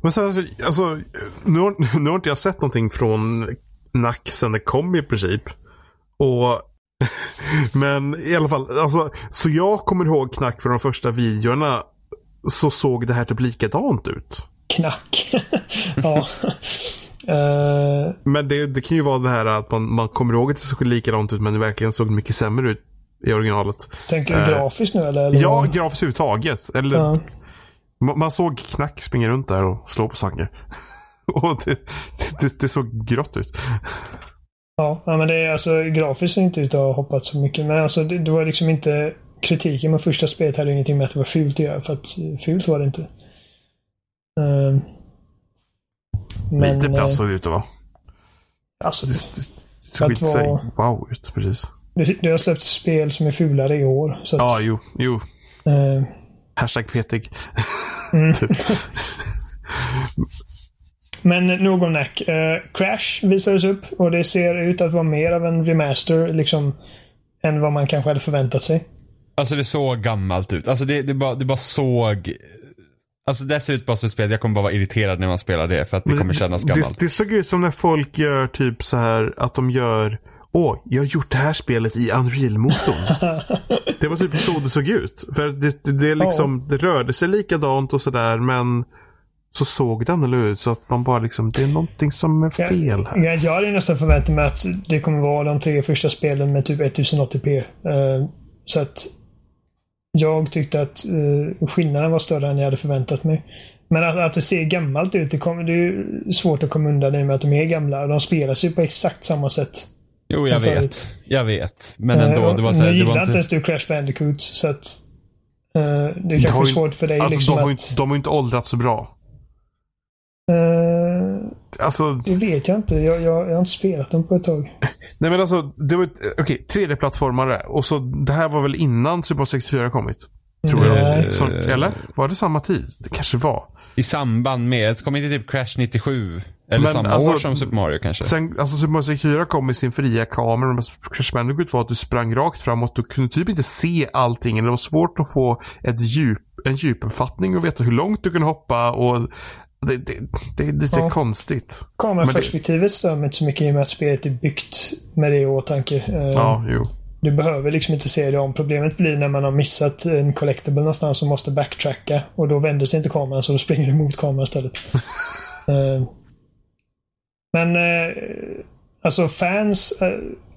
Men sen, alltså, alltså, nu, har, nu har inte jag sett någonting från Nack sen det kom i princip. Och Men i alla fall, alltså, så jag kommer ihåg Knack från de första videorna. Så såg det här typ likadant ut. Knack. ja. Ehm. Men det, det kan ju vara det här att man, man kommer ihåg att det såg likadant ut men det verkligen såg mycket sämre ut i originalet. Tänker du Eh, grafiskt nu eller? eller Ja, grafiskt överhuvudtaget. Eller, Ja. man, man såg Knack springa runt där och slå på saker. och det, det, det såg grått ut. Ja, men det är alltså grafiskt ser inte ut att ha hoppat så mycket. Men alltså det, det var liksom inte kritiken med första spelet hade ingenting med att det var fult att göra. För att eh, fult var det inte. Ehm, men Lite plats såg det ut att vara. alltså, Det, det, såg inte så wow ut precis. det, det har släppts spel som är fulare i år. Så att, Ja, jo, jo. Eh, Hashtag petig. Mm. typ. Men nog om Nack. Eh, Crash visades upp och det ser ut att vara mer av en remaster liksom än vad man kanske hade förväntat sig. Alltså det såg gammalt ut. Alltså det, det, bara, det bara såg... Alltså det ser ut bara som ett spel, jag kommer bara vara irriterad när man spelar det för att det kommer kännas det, gammalt. det såg ut som när folk gör typ så här att de gör Åh, jag har gjort det här spelet i Unreal-motorn. det var typ så det såg ut. För det, det, det, är liksom, det rörde sig likadant och sådär men så såg det annorlunda ut. Så att man bara liksom, det är någonting som är fel här. Jag, jag hade nästan förväntat mig att det kommer vara de tre första spelen med typ 1080p. Eh, så att jag tyckte att eh, skillnaden var större än jag hade förväntat mig. Men att, att det ser gammalt ut, det, kommer, det är ju svårt att komma undan i med att de är gamla. De spelas ju på exakt samma sätt. Jo, jag vet. Jag vet. Men ändå, det var så här, det gillar var inte ens du Crash Bandicoot, så att eh, det är De kanske har ju- svårt för dig Alltså, liksom de, har ju att... inte, de har ju inte åldrats så bra. Eh, Alltså, det vet jag inte. Jag, jag, jag har inte spelat dem på ett tag. nej men alltså, det var ett- okej, 3D-plattformare. Och så, det här var väl innan Super Mario 64 kommit? Tror jag. Nej. Så, eller? Var det samma tid? Det kanske var. I samband med, kom inte typ Crash 97? Eller Men samma alltså- år som Super Mario kanske? Sen, alltså Super Mario 64 kom med sin fria kamera. Men Crash Bandicoot var att du sprang rakt framåt. Du kunde typ inte se allting. Det var svårt att få ett djup, en djupuppfattning och veta hur långt du kunde hoppa. Och det, det, det är lite Ja. konstigt. Kameraperspektivet stör mig inte så mycket i och med att spelet är byggt med det i åtanke. Eh, Ja, jo. Du behöver liksom inte se det om. Problemet blir när man har missat en collectible någonstans och måste backtracka. Och då vänder sig inte kameran så då springer du mot kameran istället. Eh, Men eh, alltså fans,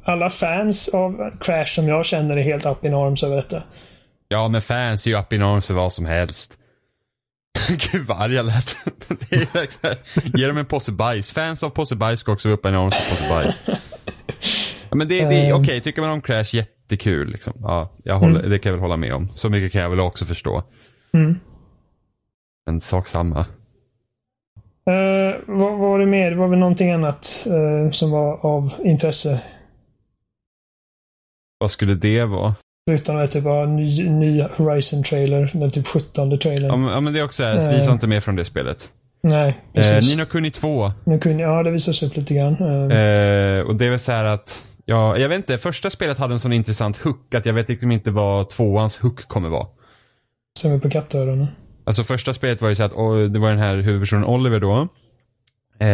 alla fans av Crash som jag känner är helt up in arms över detta. Ja, men fans är ju up in arms för vad som helst. Gud vad arg jag lät. Ge dem en påse bajs. Fans av påse bajs ska också vara up in arms för påse bajs. Ja, men det, det är Ehm. okej, tycker man om Crash, jättekul. Liksom. Ja, jag håller, Det kan jag väl hålla med om. Så mycket kan jag väl också förstå. Mm. En sak samma. Eh, vad, vad var det mer? Det var väl någonting annat eh, som var av intresse. Vad skulle det vara? Att det var ny, ny Horizon-trailer. Den typ 17 trailern. Ja, men, ja, men det är också här, Eh. visa inte mer från det spelet. Nej, Eh, precis. Nino Kuni 2. Nu kunde, ja, det visades upp lite grann. Eh, Eh, och det är väl så här att, ja, jag vet inte, första spelet hade en sån intressant hook att jag vet liksom inte vad tvåans hook kommer vara. Stämmer på kattöronen. Alltså första spelet var ju så att det var den här huvudpersonen Oliver då. Eh,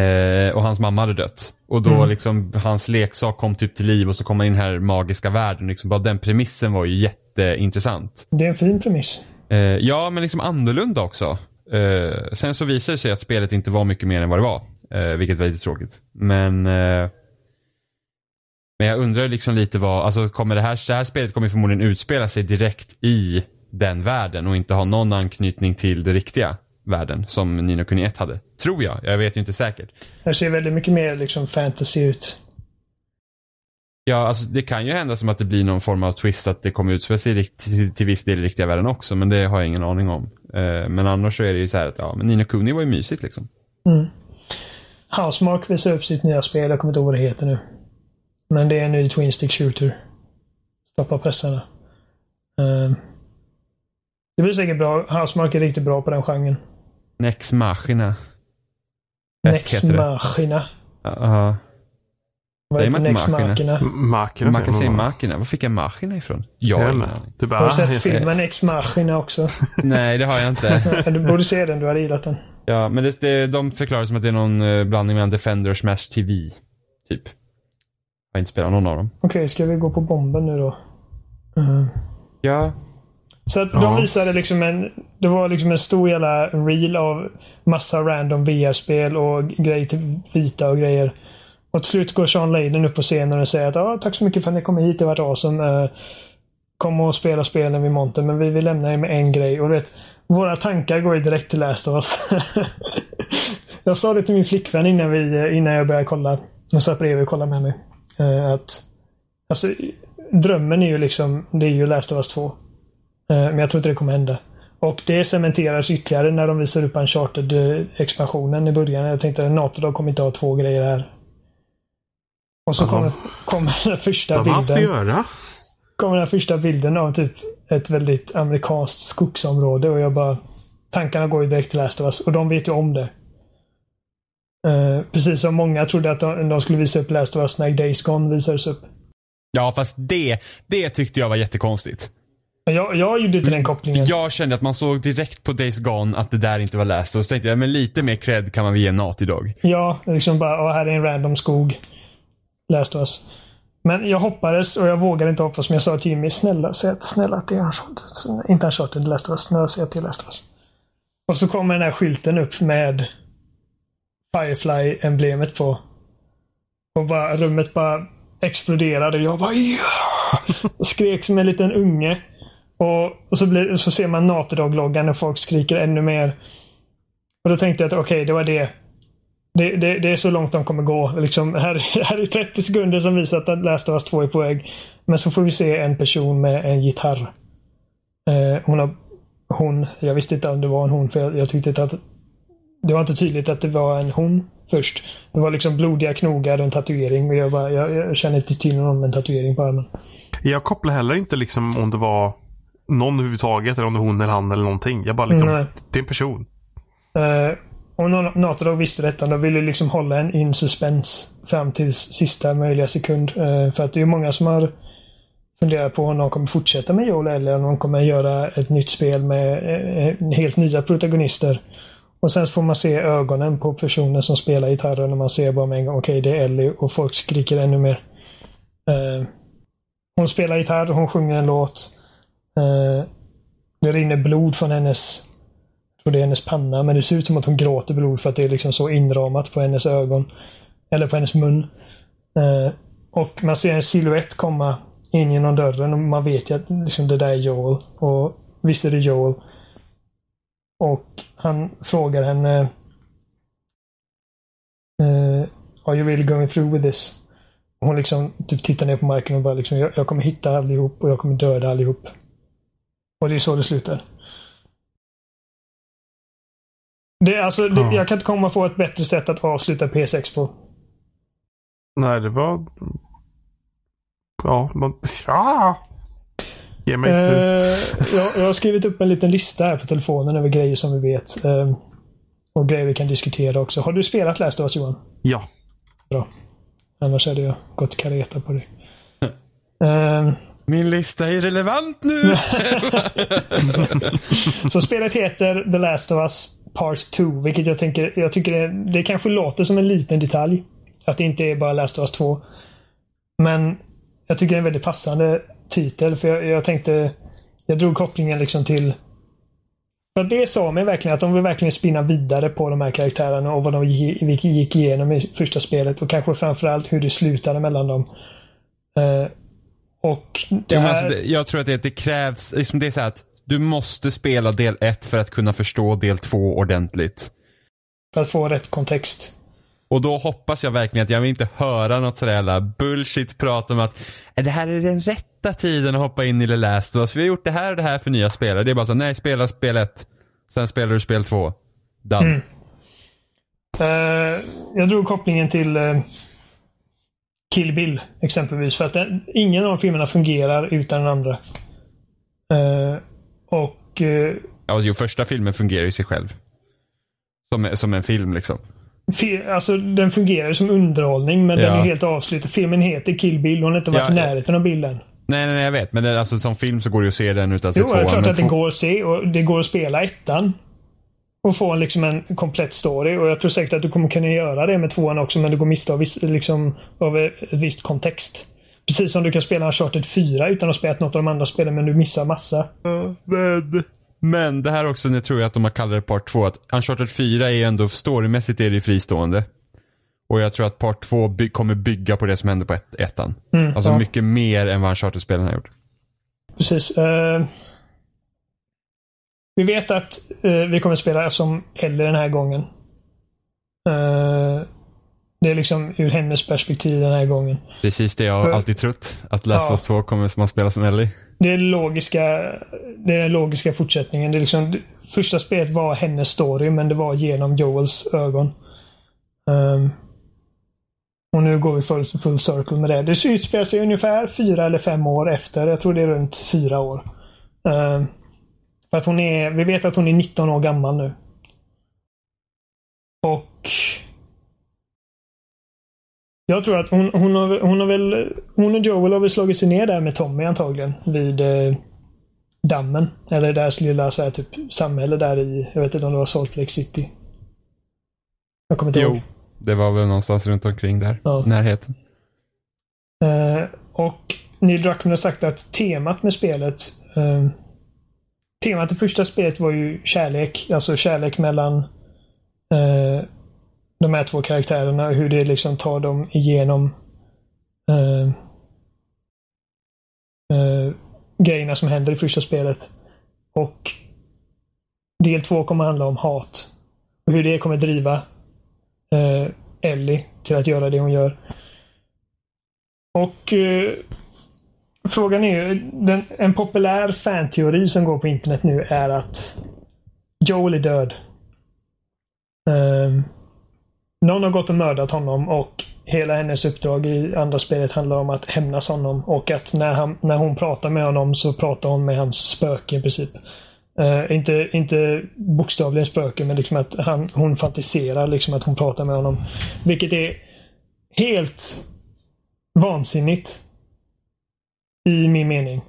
och hans mamma hade dött. Och då Mm. liksom hans leksak kom typ till liv och så kom man in i den här magiska världen. Liksom bara den premissen var ju jätteintressant. Det är en fin premiss. Eh, ja, men liksom annorlunda också. Eh, sen så visade det sig att spelet inte var mycket mer än vad det var. Eh, vilket var lite tråkigt. Men eh, men jag undrar liksom lite vad, alltså kommer det här, det här spelet kommer förmodligen utspela sig direkt i den världen och inte ha någon anknytning till det riktiga världen som Nino Kuni 1 hade. Tror jag, jag vet ju inte säkert. Det ser väldigt mycket mer liksom fantasy ut. Ja, alltså det kan ju hända som att det blir någon form av twist att det kommer utspela sig till, till viss del i riktiga världen också, men det har jag ingen aning om. Eh, men annars så är det ju så här att, ja, men Nino Kuni var ju mysigt liksom. Mm. Housemark visar upp sitt nya spel. Jag kommer inte ihåg vad det heter nu. Men det är en ny Twin Stick Shooter. Stoppa pressarna. Eh, det blir säkert bra. Housemark är riktigt bra på den genren. Nex Machina. Nex. Machina. Ja, Vad heter Nex Machina? Machina? Man kan säga Machina. Var fick jag Machina ifrån? Jag har ingen aning. Du bara, Har du sett filmen Ex Machina också? Nej, det har jag inte. du borde se den. Du hade gillat den. Ja, men det, det, de förklarar som att det är någon eh, blandning mellan Defender och Smash TV. Typ. Jag har inte spelat någon av dem. Okej, ska vi gå på bomben nu då? Eh, Ja. Så att Ja. de visade liksom en... Det var liksom en stor jävla reel av massa random VR-spel och grejer till vita och grejer. Och till slut går Sean Layden upp på scenen och säger att ah, tack så mycket för att ni kom hit. Det varit awesome. Uh, kom och spela spelen vid montern men vi vill lämna er med en grej. Och du vet, våra tankar går ju direkt till Last of Us. jag sa det till min flickvän innan, vi, innan jag började kolla. Hon satt bredvid och kollade med mig. Eh, att, alltså, drömmen är ju liksom, det är ju Last of Us 2. Eh, Men jag tror inte det kommer hända. Och det cementeras ytterligare när de visar upp Uncharted-expansionen i början. Jag tänkte att Natodog kommer inte ha två grejer här. Och så kommer, kommer den första De bilden. göra. kommer den första bilden av typ ett väldigt amerikanskt skogsområde och jag bara... Tankarna går ju direkt till Last of Us och de vet ju om det. Eh, precis som många trodde att de, de skulle visa upp Last of Us när Days Gone visades upp. Ja, fast det, det tyckte jag var jättekonstigt. Jag, jag gjorde inte den kopplingen. Jag kände att man såg direkt på Days Gone att det där inte var Last of Us. Så tänkte jag, men lite mer cred kan man väl ge Naughty Dog. Ja, liksom bara, "Åh, här är en random skog. Last of Us. Men jag hoppades och jag vågade inte hoppas, men jag sa till Jimmy, snälla säg att, snälla att det är Uncharted. Inte Uncharted, Last of Us. Snälla säg att det är Last of Us. Och så kommer den här skylten upp med Firefly-emblemet på. Och bara, rummet bara exploderade. Jag bara ja! Och skrek som en liten unge. Och, och så, blir, så ser man Naterdog-loggan och folk skriker ännu mer. Och då tänkte jag att okej, det var det. Det, det. det är så långt de kommer gå. Liksom, här, här är 30 sekunder som visar att Last of Us 2 är på väg. Men så får vi se en person med en gitarr. Eh, hon har... Hon, jag visste inte om det var en hon för jag, jag tyckte inte att... Det var inte tydligt att det var en hon först. Det var liksom blodiga knogar och en tatuering. Men jag, bara, jag, jag känner inte till någon med en tatuering på armen. Jag kopplar heller inte liksom om det var någon överhuvudtaget eller om det var hon eller han eller någonting. Jag bara liksom, Nej. det är en person. Uh, om Natodog visste detta, de ville liksom hålla en in suspense fram till sista möjliga sekund. Eh, för att det är många som har funderat på om de kommer fortsätta med Joel eller om de kommer göra ett nytt spel med eh, helt nya protagonister. Och sen så får man se ögonen på personen som spelar gitarren och man ser bara med en gång, okej det är Ellie och folk skriker ännu mer. Eh, hon spelar gitarr, hon sjunger en låt. Eh, det rinner blod från hennes jag tror det är hennes panna, men det ser ut som att hon gråter blod för att det är liksom så inramat på hennes ögon. Eller på hennes mun. Eh, och man ser en silhuett komma in genom dörren och man vet ju att liksom, det där är Joel. Och visst är det Joel. Och han frågar henne eh, Are you really going through with this? Hon liksom typ tittar ner på marken och bara liksom jag, jag kommer hitta allihop och jag kommer döda allihop. Och det är så det slutar. Det, alltså, det, Ja. Jag kan inte komma på ett bättre sätt att avsluta P6 på. Nej, det var... Ja, man... Ja! Ge mig... Eh, jag, jag har skrivit upp en liten lista här på telefonen över grejer som vi vet. Eh, och grejer vi kan diskutera också. Har du spelat Last of Us Johan? Ja. Bra. Annars hade jag gått kareta på dig. Eh, min lista är relevant nu! så spelet heter The Last of Us Part 2. Vilket jag, tänker, jag tycker det, det kanske låter som en liten detalj. Att det inte är bara Last of Us 2. Men jag tycker det är en väldigt passande titel. För jag, jag tänkte... Jag drog kopplingen liksom till... För det sa mig verkligen att de vill verkligen spinna vidare på de här karaktärerna och vad de gick, gick igenom i första spelet. Och kanske framförallt hur det slutade mellan dem. Eh, och det men här... alltså, jag tror att det, det krävs, liksom det är så att du måste spela del 1 för att kunna förstå del 2 ordentligt. För att få rätt kontext. Och då hoppas jag verkligen att jag vill inte höra något sådär jävla bullshit prat om att "Är det här är den rätta tiden att hoppa in i The Last of Us. Vi har gjort det här och det här för nya spelare. Det är bara så nej spela spel 1. Sen spelar du spel 2. Done. Mm. Eh, jag drog kopplingen till eh, Kill Bill exempelvis. För att den, ingen av de filmerna fungerar utan den andra. Eh, och eh, Ja, jo, första filmen fungerar ju sig själv. Som, som en film liksom. alltså, den fungerar som underhållning men den Ja. är helt avslutad. Filmen heter Kill Bill. Hon har inte varit Ja, i ja. närheten av bilden. Nej, nej, nej, jag vet. Men det, alltså, som film så går det ju att se den utan att se Jo, det är tvåan. klart att den två- går att se och det går att spela ettan. Och få en, liksom en komplett story. Och jag tror säkert att du kommer kunna göra det med tvåan också men du går miste av, viss, liksom, av ett visst kontext. Precis som du kan spela Uncharted 4 utan att ha spelat något av de andra spelen men du missar massa. Men, men det här också, nu tror jag att de har kallat det part 2, att Uncharted 4 är ändå, storymässigt är det fristående. Och jag tror att part 2 by- kommer bygga på det som hände på ett, ettan. alltså ja. mycket mer än vad Uncharted-spelen har gjort. Precis. Eh, vi vet att eh, vi kommer spela som Ellie den här gången. Eh, det är liksom ur hennes perspektiv den här gången. Precis det jag har För- alltid trott. Att Last of. Us 2 kommer man spelar som Ellie. Det är logiska, det är den logiska fortsättningen. Det är liksom, första spelet var hennes story, men det var genom Joels ögon. Ehm, Och nu går vi full, full circle med det. Det utspelar sig ungefär fyra eller fem år efter. Jag tror det är runt fyra år. Uh, för att hon är, vi vet att hon är 19 år gammal nu. Och jag tror att hon, hon, har, hon har väl, hon och Joel har väl slagit sig ner där med Tommy antagligen. Vid eh, dammen. Eller deras lilla så här, typ, samhälle där i, jag vet inte om det var Salt Lake City. Jag kommer inte Jo, ihåg. det var väl någonstans runt omkring där. Ja. Närheten. Eh, och Neil Druckmann har sagt att temat med spelet eh, Temat i första spelet var ju kärlek. Alltså kärlek mellan eh, de här två karaktärerna och hur det liksom tar dem igenom eh, eh, grejerna som händer i första spelet. Och del två kommer handla om hat. Och hur det kommer driva eh, Ellie till att göra det hon gör. Och eh, frågan är ju, den, en populär fanteori som går på internet nu är att Joel är död. Um, någon har gått och mördat honom och hela hennes uppdrag i andra spelet handlar om att hämnas honom och att när, han, när hon pratar med honom så pratar hon med hans spöke i princip. Uh, inte, inte bokstavligen spöke men liksom att han, hon fantiserar liksom att hon pratar med honom. Vilket är helt vansinnigt. I min mening.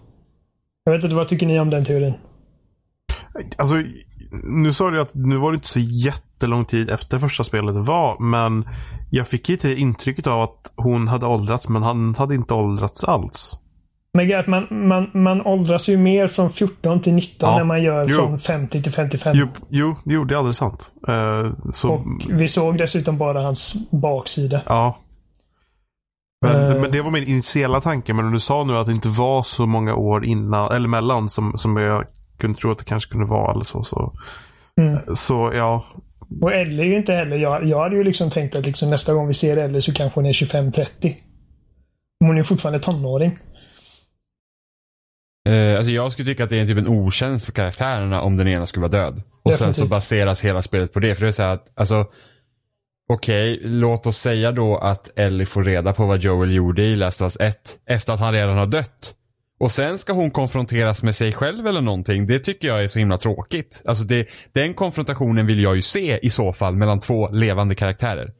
Jag vet inte, vad tycker ni om den teorin? Alltså, nu sa du att nu var det inte så jättelång tid efter första spelet var, men jag fick lite intrycket av att hon hade åldrats, men han hade inte åldrats alls. Men att man, man, man åldras ju mer från 14 till 19 Ja, än man gör jo. från 50 till 55. Jo, jo, jo det är alldeles sant. Eh, så, Och vi såg dessutom bara hans baksida. ja. Men, Eh. men det var min initiala tanke, men du sa nu att det inte var så många år innan, eller mellan, som, som jag kunde tro att det kanske kunde vara eller så. Så, Mm. så ja, Och Ellie är ju inte heller... Jag, jag hade ju liksom tänkt att liksom nästa gång vi ser Ellie så kanske hon är 25-30. Men Hon är ju fortfarande tonåring. Eh, alltså jag skulle tycka att det är typ en otjänst för karaktärerna om den ena skulle vara död. Och sen så Definitivt. baseras hela spelet på det. För det är så här att, alltså Okej, låt oss säga då att Ellie får reda på vad Joel gjorde i Last of Us 1 efter att han redan har dött. Och sen ska hon konfronteras med sig själv eller någonting. Det tycker jag är så himla tråkigt. Alltså det, den konfrontationen vill jag ju se i så fall mellan två levande karaktärer.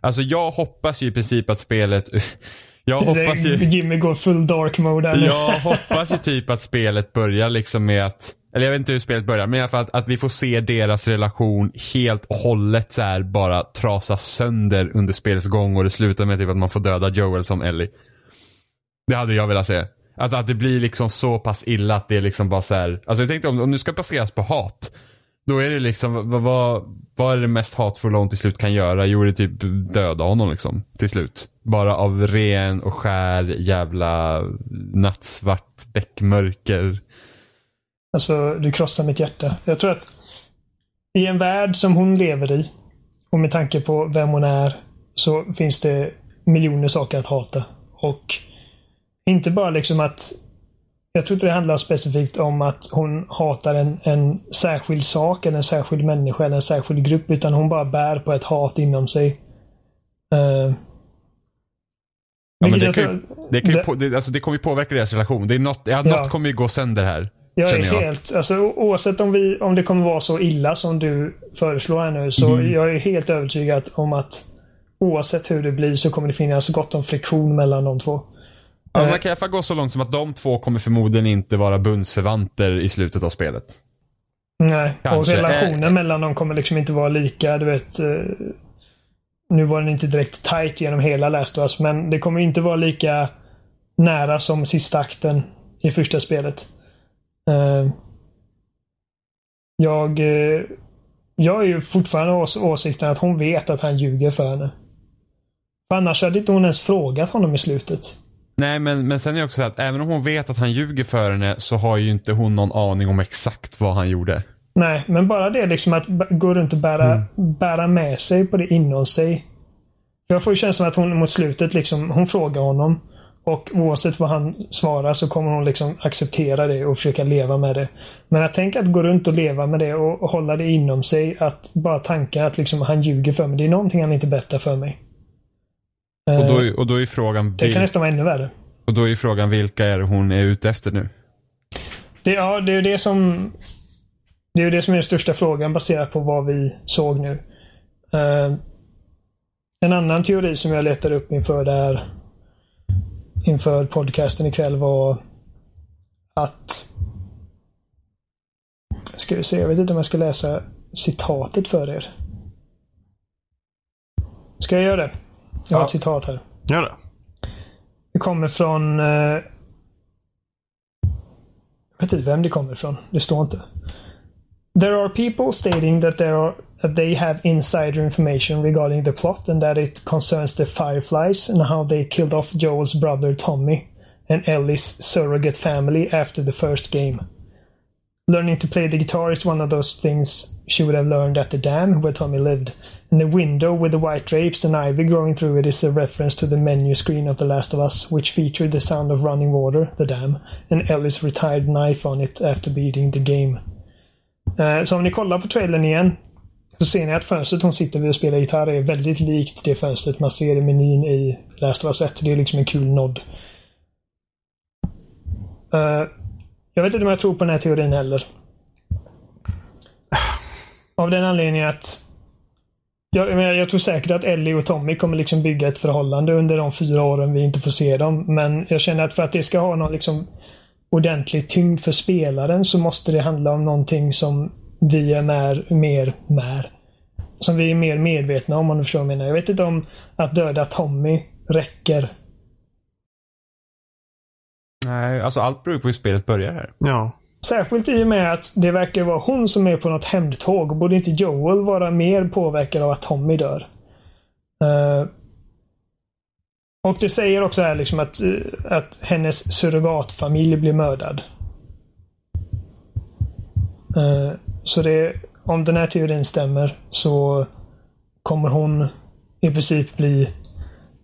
Alltså jag hoppas ju i princip att spelet Jag hoppas ju Jimmy går full dark mode här nu. jag hoppas ju typ att spelet börjar liksom med att eller jag vet inte hur spelet börjar, men i alla fall att, att vi får se deras relation helt och hållet så här bara trasas sönder under spelets gång och det slutar med typ att man får döda Joel som Ellie. Det hade jag velat se. Alltså att det blir liksom så pass illa att det är liksom bara så här. Alltså jag tänkte om, om du ska baseras på hat. Då är det liksom, vad, vad, vad är det mest hatfulla hon till slut kan göra? Jo, det är typ döda honom liksom. Till slut. Bara av ren och skär jävla nattsvart bäckmörker. Alltså, du krossar mitt hjärta. Jag tror att i en värld som hon lever i och med tanke på vem hon är så finns det miljoner saker att hata. Och inte bara liksom att jag tror inte det handlar specifikt om att hon hatar en, en särskild sak eller en särskild människa eller en särskild grupp utan hon bara bär på ett hat inom sig. Uh, Ja, men det, kan ju, det, kan ju det- på, det, alltså det kommer ju påverka deras relation. Det är något, ja, Ja. något kommer ju gå sönder här. Jag är jag. helt, alltså oavsett om, vi, om det kommer vara så illa som du föreslår här nu, så Mm. jag är helt övertygad om att oavsett hur det blir så kommer det finnas gott om friktion mellan de två. Ja, Eh. man kan i alla fall gå så långt som att de två kommer förmodligen inte vara bundsförvanter i slutet av spelet. Nej, och Kanske. relationen Eh. mellan dem kommer liksom inte vara lika, du vet. eh, Nu var den inte direkt tight genom hela Last of Us, men det kommer inte vara lika nära som sista akten i första spelet. Eh, Jag, eh, jag är ju fortfarande ås åsikten att hon vet att han ljuger för henne. För annars hade inte hon ens frågat honom i slutet. Nej, men, men sen är det också så att även om hon vet att han ljuger för henne så har ju inte hon någon aning om exakt vad han gjorde. Nej, men bara det liksom att gå runt och bära, bära med sig på det inom sig. För jag får ju känslan att hon mot slutet liksom, hon frågar honom. Och oavsett vad han svarar så kommer hon liksom acceptera det och försöka leva med det. Men att tänka att gå runt och leva med det och, hålla det inom sig. Att bara tanken att liksom han ljuger för mig. Det är någonting han inte berättar för mig. Och då, Eh, är- och då är frågan, det kan nästan vara ännu värre. och då är frågan vilka är det hon är ute efter nu? Det, ja, det är ju det som det är ju det som är den största frågan baserat på vad vi såg nu. Eh, en annan teori som jag letade upp inför där inför podcasten ikväll var att Ska vi se, jag vet inte om jag ska läsa citatet för er. Ska jag göra det? Jag har Ja. ett citat här. Gör det. Det kommer från... Eh, jag vet inte vem det kommer ifrån. Det står inte. There are people stating that, there are, that they have insider information regarding the plot and that it concerns the Fireflies and how they killed off Joel's brother Tommy and Ellie's surrogate family after the first game. Learning to play the guitar is one of those things she would have learned at the dam where Tommy lived. And the window with the white drapes and ivy growing through it is a reference to the menu screen of The Last of Us, which featured the sound of running water, the dam, and Ellie's retired knife on it after beating the game. Eh, Så om ni kollar på trailern igen så ser ni att fönstret hon sitter vid och spelar gitarr är väldigt likt det fönstret man ser i menyn i Last of Us 1. Det är liksom en kul nod. Uh, Jag vet inte om jag tror på den här teorin heller. Av den anledningen att jag, jag, jag tror säkert att Ellie och Tommy kommer liksom bygga ett förhållande under de fyra åren vi inte får se dem. Men jag känner att för att det ska ha någon liksom ordentlig tyngd för spelaren så måste det handla om någonting som vi är mer, mer, mer som vi är mer medvetna om om du förstår vad jag menar. Jag vet inte om att döda Tommy räcker. Nej, alltså allt beror på hur spelet börjar här. Ja. Särskilt i och med att det verkar vara hon som är på något hämndtåg. Borde inte Joel vara mer påverkad av att Tommy dör? Eh, och det säger också här liksom att, eh, att hennes surrogatfamilj blir mördad. Eh, så det, om den här teorin stämmer så kommer hon i princip bli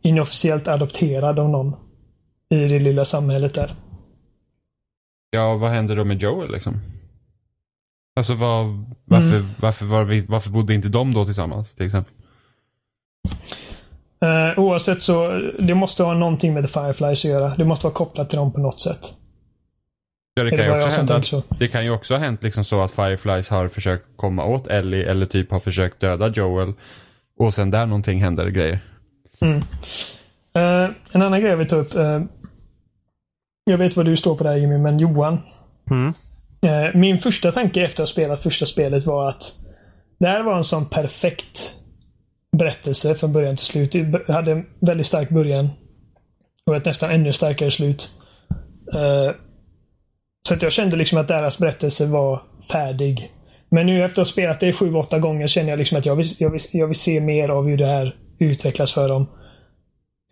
inofficiellt adopterad av någon i det lilla samhället där. Ja, vad händer då med Joel liksom? Alltså vad, varför, Mm. varför, var varför bodde inte de då tillsammans till exempel? Eh, oavsett så, det måste ha någonting med The Fireflies att göra. Det måste vara kopplat till dem på något sätt. Ja, det kan, det ju också hända, tänker så? det kan ju också ha hänt liksom så att Fireflies har försökt komma åt Ellie eller typ har försökt döda Joel. Och sen där någonting händer grejer. Eh, en annan grej jag vill ta upp. eh, jag vet vad du står på där Jimmy, men Johan. Mm. Eh, min första tanke efter att ha spelat första spelet var att det här var en sån perfekt berättelse från början till slut. Det hade en väldigt stark början. Och ett nästan ännu starkare slut. Eh, så jag kände liksom att deras berättelse var färdig. Men nu efter att ha spelat det sju, åtta gånger känner jag liksom att jag vill, jag, vill, jag vill se mer av hur det här utvecklas för dem.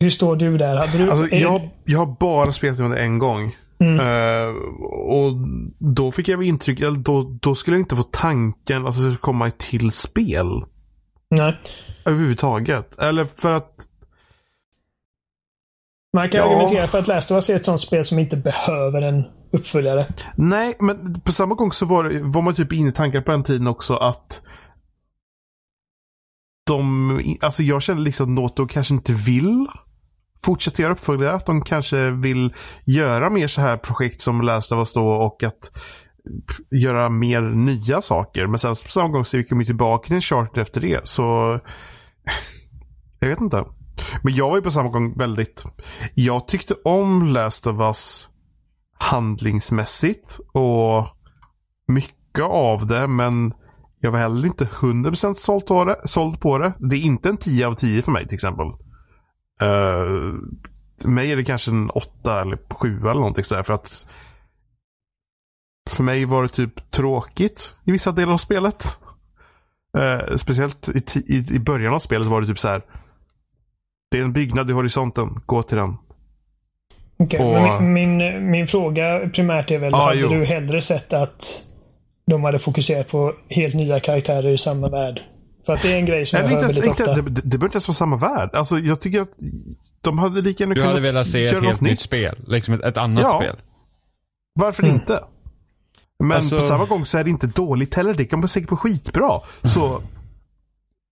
Hur står du där? Hade du, Alltså, är det- jag, jag har bara spelat det en gång. Mm. Eh, och då fick jag intryck, då, då skulle jag inte få tanken att det skulle komma ett till spel. Nej. Överhuvudtaget. Eller för att Man kan Ja. argumentera för att Last of Us är ett sånt spel som inte behöver en uppföljare. Nej, men på samma gång så var, var man typ inne i tankar på den tiden också att de, alltså jag känner liksom att Noto kanske inte vill fortsätta göra uppföljare. Att de kanske vill göra mer så här projekt som Last of Us då och att göra mer nya saker. Men sen på samma gång så gick de ju tillbaka till en charter efter det. Så jag vet inte. Men jag var ju på samma gång väldigt, jag tyckte om Last of Us handlingsmässigt och mycket av det men jag var heller inte 100% såld på det. Såld på det. Det är inte en 10 av 10 för mig till exempel. Uh, för mig är det kanske en 8 eller 7 eller någonting sådär för att för mig var det typ tråkigt i vissa delar av spelet. Uh, speciellt i, i, i början av spelet var det typ så här. Det är en byggnad i horisonten, gå till den. Och- men min, min, min fråga primärt är väl, Ja, hade jo. du hellre sett att de hade fokuserat på helt nya karaktärer i samma värld? För att det är en grej som jag hör väldigt inte, ofta. det, det behöver inte ens vara samma värld. Alltså, jag tycker att de hade lika gärna Du kunnat hade velat se ett helt nytt spel. Liksom ett, ett annat Ja. spel. Varför Mm. inte? Men Alltså- på samma gång så är det inte dåligt heller. Det kan man säkert på skitbra. Så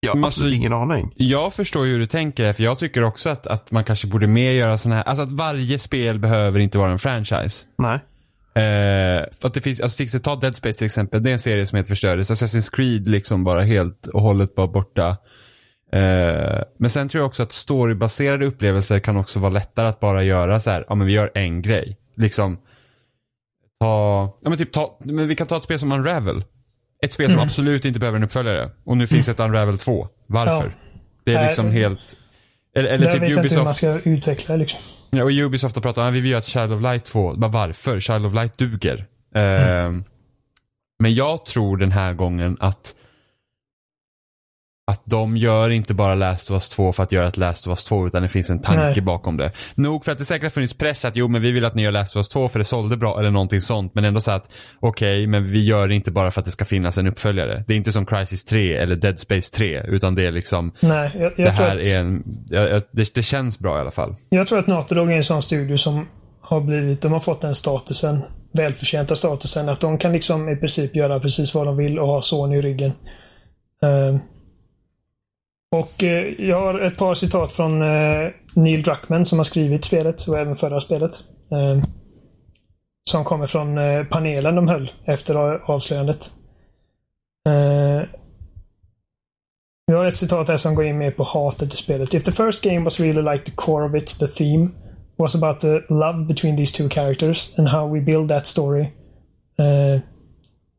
Jag har absolut alltså- ingen aning. Jag förstår ju hur du tänker, för jag tycker också att, att man kanske borde mer göra sådana här, alltså att varje spel behöver inte vara en franchise. Nej. Eh, för att det finns, alltså till- ta Dead Space till exempel, det är en serie som helt förstördes. Assassin's Creed liksom bara helt och hållet bara borta. Eh, men sen tror jag också att storybaserade upplevelser kan också vara lättare att bara göra så här, ja men vi gör en grej. Liksom, ta, ja men typ ta, men vi kan ta ett spel som Unravel. Ett spel som absolut inte behöver en uppföljare. Och nu finns ett Unravel 2. Varför? Ja. Det är liksom helt, eller, eller Där typ vet jag inte hur man Ubisoft. ska utveckla liksom. Ja, och Ubisoft har pratat om att vi vill göra ett Child of Light 2. Bara varför? Child of Light duger. Ehm, men jag tror den här gången att att de gör inte bara Last of Us 2 för att göra ett Last of Us 2 utan det finns en tanke Nej. bakom det. Nog för att det säkert har funnits press att jo men vi vill att ni gör Last of Us 2 för det sålde bra eller någonting sånt. Men ändå så att okej men vi gör det inte bara för att det ska finnas en uppföljare. Det är inte som Crisis 3 eller Dead Space 3 utan det är liksom Nej, jag, jag det här att, är en, ja, ja, det, det känns bra i alla fall. jag tror att Naughty Dog är en sån studio som har blivit, de har fått den statusen, välförtjänta statusen, att de kan liksom i princip göra precis vad de vill och ha Sony i ryggen. Eh, och eh, jag har ett par citat från eh, Neil Druckmann som har skrivit spelet och även förra spelet. Eh, som kommer från eh, panelen de höll efter avslöjandet. Eh, vi har ett citat här som går in mer på hatet i spelet. If the first game was really like the core of it, the theme was about the love between these two characters and how we build that story uh,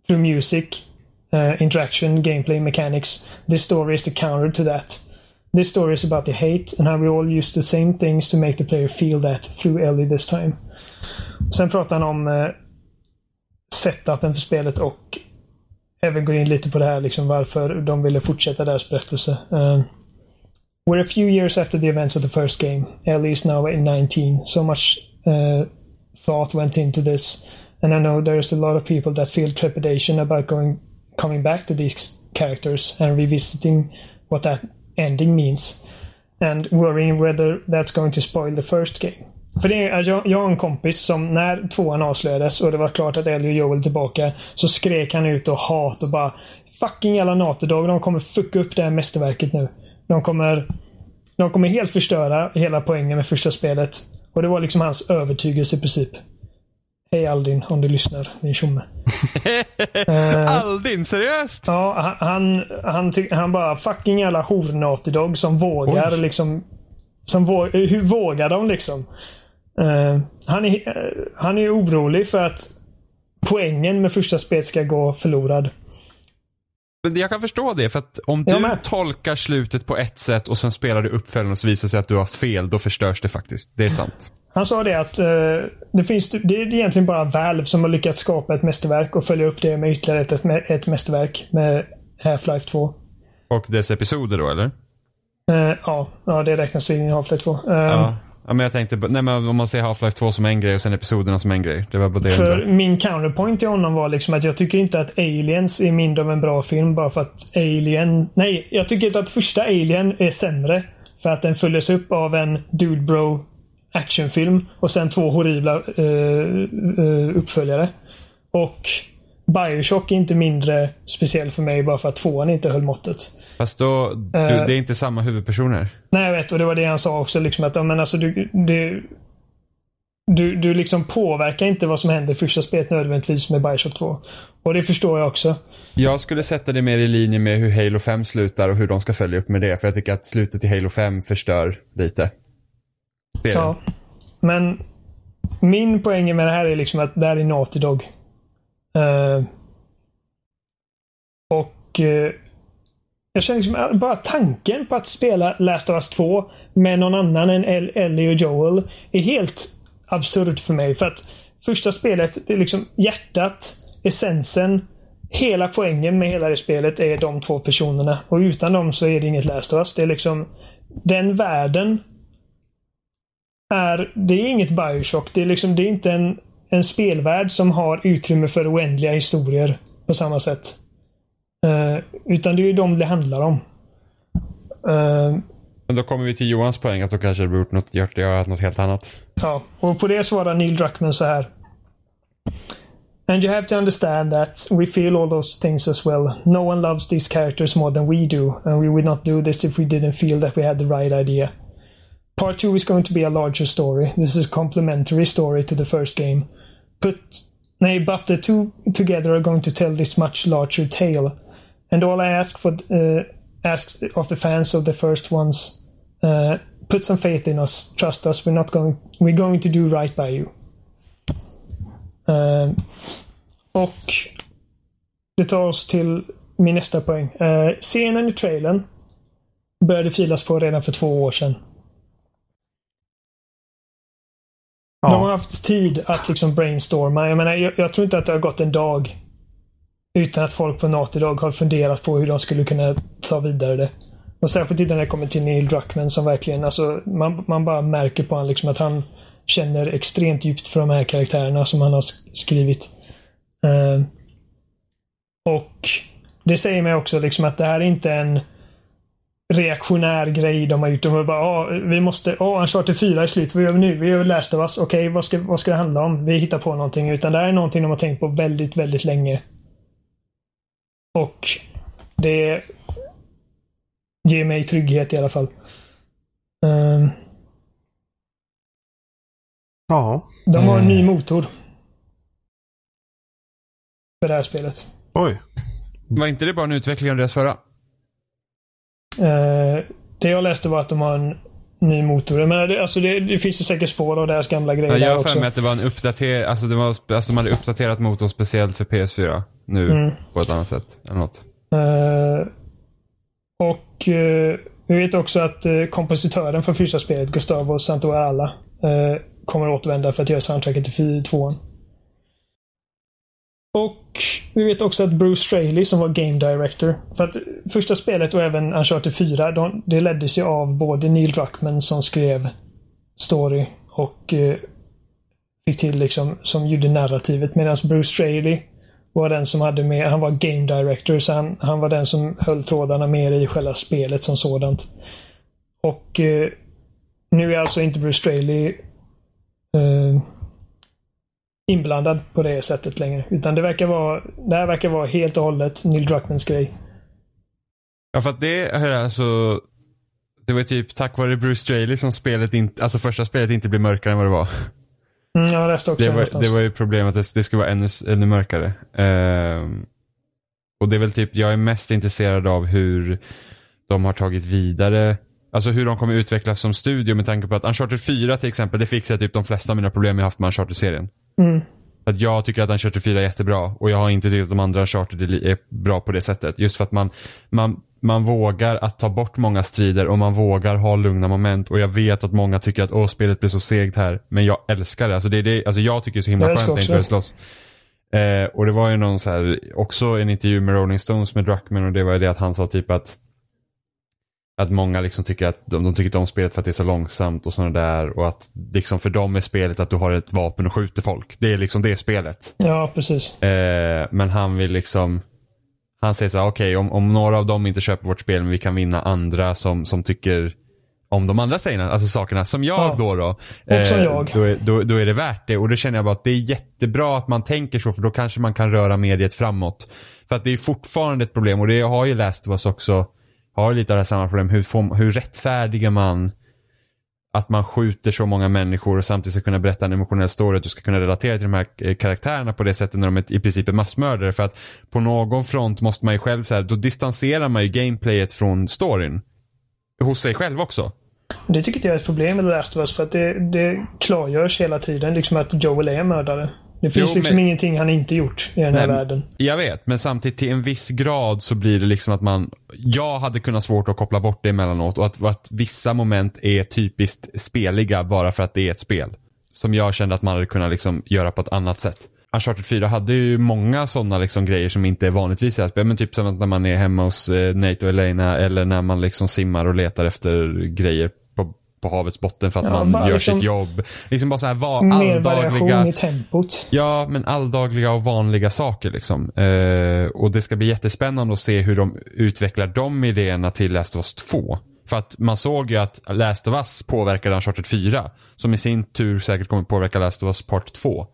through music, uh, interaction, gameplay, mechanics. This story is the counter to that. This story is about the hate and how we all use the same things to make the player feel that through Ellie this time. Sen pratar han om uh, setupen för spelet och även går in lite på det här liksom varför de ville fortsätta deras berättelse. Uh, We're a few years after the events of the first game. Ellie is now at 19. So much uh, thought went into this, and I know there's a lot of people that feel trepidation about going, coming back to these characters and revisiting what that ending means, and worrying whether that's going to spoil the first game. För det är, alltså, jag, jag har en kompis som när tvåan avslöjades och det var klart att Ellie och Joel är tillbaka så skrek han ut och hat och bara Fucking jävla Natodog, Dog, de kommer fucka upp det här mästerverket nu. De kommer, de kommer helt förstöra hela poängen med första spelet. Och det var liksom hans övertygelse i princip. Hej Aldin, om du lyssnar, din tjomme. Aldin, seriöst? Ja, han, han, han, han bara fucking jävla hor som vågar Oj. liksom. Som vå, hur vågar de liksom? Eh, han, är, eh, han är orolig för att poängen med första spelet ska gå förlorad. Men jag kan förstå det, för att om Jag du med. tolkar slutet på ett sätt och sen spelar du uppföljaren och så visar det sig att du har fel, då förstörs det faktiskt. Det är sant. Han sa det att eh, det, finns, det är egentligen bara Valve som har lyckats skapa ett mästerverk och följa upp det med ytterligare ett, ett, ett mästerverk med Half-Life 2. Och dess episoder då, eller? Eh, ja, ja, det räknas in i Half-Life 2. Eh, Ja. ja, men jag tänkte, nej men om man ser Half-Life 2 som en grej och sen episoderna som en grej. Det var bara det För min counterpoint till honom var liksom att jag tycker inte att Aliens är mindre av en bra film bara för att Alien... Nej, jag tycker inte att första Alien är sämre. För att den följdes upp av en Dude Bro actionfilm och sen två horribla eh, eh, uppföljare. Och Bioshock är inte mindre speciell för mig bara för att tvåan inte höll måttet. Fast då, du, Eh. det är inte samma huvudpersoner. Nej, jag vet. Och det var det han sa också. Liksom att, men alltså, du, du, du, du liksom påverkar inte vad som händer i första spelet nödvändigtvis med Bioshock 2. Och det förstår jag också. Jag skulle sätta det mer i linje med hur Halo 5 slutar och hur de ska följa upp med det. För jag tycker att slutet i Halo 5 förstör lite. Det är Ja. Men min poäng med det här är liksom att det här är Naughty Dog. Eh, och eh, jag känner liksom bara tanken på att spela Last of Us 2 med någon annan än El- Ellie och Joel är helt absurd för mig. För att första spelet, det är liksom hjärtat, essensen, hela poängen med hela det spelet är de två personerna. Och utan dem så är det inget Last of Us. Det är liksom den världen är, det är inget Bioshock. Det är liksom, det är inte en, en spelvärld som har utrymme för oändliga historier på samma sätt. Eh, utan det är ju de det handlar om. Eh, Men då kommer vi till Johans poäng att då kanske det gjort något, gjort, göra något helt annat. ja, och på det svarar Neil Druckmann så här. And you have to understand that we feel all those things as well. No one loves these characters more than we do, and we would not do this if we didn't feel that we had the right idea. Part 2 is going to be a larger story. This is a complementary story to the first game. But, nay, but the two together are going to tell this much larger tale. And all I ask for, uh, ask of the fans of the first ones, uh, put some faith in us, trust us. We're not going, we're going to do right by you. Uh, och det tar oss till min nästa poäng. Uh, scenen i trailern började filas på redan för två år sedan. Ja. De har haft tid att liksom brainstorma. Jag menar, jag, jag tror inte att det har gått en dag utan att folk på Naughty Dog har funderat på hur de skulle kunna ta vidare det. Och särskilt när det kommer till Neil Druckmann som verkligen, alltså man, man bara märker på honom liksom att han känner extremt djupt för de här karaktärerna som han har skrivit. Uh, och det säger mig också liksom att det här är inte en reaktionär grej de har gjort. De bara, ah, vi måste, ja, oh, Uncharted 4 är slut. Vad gör vi nu? Vi gör Last of Us. Okej, vad, ska, vad ska det handla om? Vi hittar på någonting. Utan det här är någonting de har tänkt på väldigt, väldigt länge. Och det ger mig trygghet i alla fall. Ehm, Ja. de har en ny Mm. motor. För det här spelet. Oj. Var inte det bara en utveckling av deras förra? Eh, det jag läste var att de har en ny motor. Menar, det, alltså det, det finns ju säkert spår av deras gamla grejer Ja, jag har för mig att det var en uppdatering, alltså, det var, alltså de hade uppdaterat motorn speciellt för PS4 nu Mm. på ett annat sätt. Eller något. Eh, och eh, vi vet också att kompositören för första spelet, Gustavo Santaolalla, uh, kommer att återvända för att göra soundtracket till fy- tvåan. Och vi vet också att Bruce Straley som var Game Director. För att första spelet och även Uncharted 4, de, det leddes ju av både Neil Druckmann som skrev story och eh, fick till liksom, som gjorde narrativet. Medan Bruce Straley var den som hade med, han var Game Director så han, han var den som höll trådarna mer i själva spelet som sådant. Och eh, nu är alltså inte Bruce Straley eh, inblandad på det sättet längre. Utan det verkar vara, det här verkar vara helt och hållet Neil Druckmans grej. Ja, för att det är alltså det var typ tack vare Bruce Straley som spelet inte, alltså första spelet inte blev mörkare än vad det var. Mm, jag läste också Det var, någonstans. det var ju problemet att det, skulle vara ännu, ännu mörkare. Ehm, och det är väl typ, jag är mest intresserad av hur de har tagit vidare, alltså hur de kommer utvecklas som studio med tanke på att Uncharted 4 till exempel, det fixar typ de flesta av mina problem jag haft med Uncharted-serien. Mm. Att jag tycker att Uncharted 4 är jättebra och jag har inte tyckt att de andra Uncharted är bra på det sättet. Just för att man, man, man vågar att ta bort många strider och man vågar ha lugna moment och jag vet att många tycker att åh spelet blir så segt här. Men jag älskar det. Alltså, det, det alltså jag tycker det är så himla skönt att inte slåss. Eh, och det var ju någon så här, också en intervju med Rolling Stones med Druckmann och det var ju det att han sa typ att att många liksom tycker att de, de tycker inte om spelet för att det är så långsamt och sådana där och att liksom för dem är spelet att du har ett vapen och skjuter folk. Det är liksom det spelet. Ja, precis. Eh, men han vill liksom Han säger så här, okej om, om några av dem inte köper vårt spel men vi kan vinna andra som, som tycker om de andra sägerna, alltså sakerna som jag Ja. då då. eh, Och som jag. Då är, då, då är det värt det och då känner jag bara att det är jättebra att man tänker så för då kanske man kan röra mediet framåt. För att det är fortfarande ett problem och det har ju läst oss också, har lite av det här samma problem, hur, får, hur rättfärdigar man att man skjuter så många människor och samtidigt ska kunna berätta en emotionell story, att du ska kunna relatera till de här eh, karaktärerna på det sättet när de är i princip är massmördare. För att på någon front måste man ju själv så här, då distanserar man ju gameplayet från storyn. Hos sig själv också. Det tycker inte jag är ett problem med The Last of Us för att det, det klargörs hela tiden liksom att Joel är en mördare. Det finns Jo, liksom men- ingenting han inte gjort i den här Nej, världen. Jag vet, men samtidigt till en viss grad så blir det liksom att man, jag hade kunnat svårt att koppla bort det emellanåt och att, att vissa moment är typiskt speliga bara för att det är ett spel. Som jag kände att man hade kunnat liksom göra på ett annat sätt. Uncharted 4 hade ju många sådana liksom grejer som inte är vanligtvis i det här spelet. Men typ som när man är hemma hos eh, Nate och Elena eller när man liksom simmar och letar efter grejer på, havets botten för att Ja, man gör liksom- sitt jobb. Liksom bara så här va- Mer variation alldagliga i tempot. Ja, men alldagliga och vanliga saker liksom. Eh, och det ska bli jättespännande att se hur de utvecklar de idéerna till Last of Us 2. För att man såg ju att Last of Us påverkade Uncharted 4. Som i sin tur säkert kommer påverka Last of Us Part 2.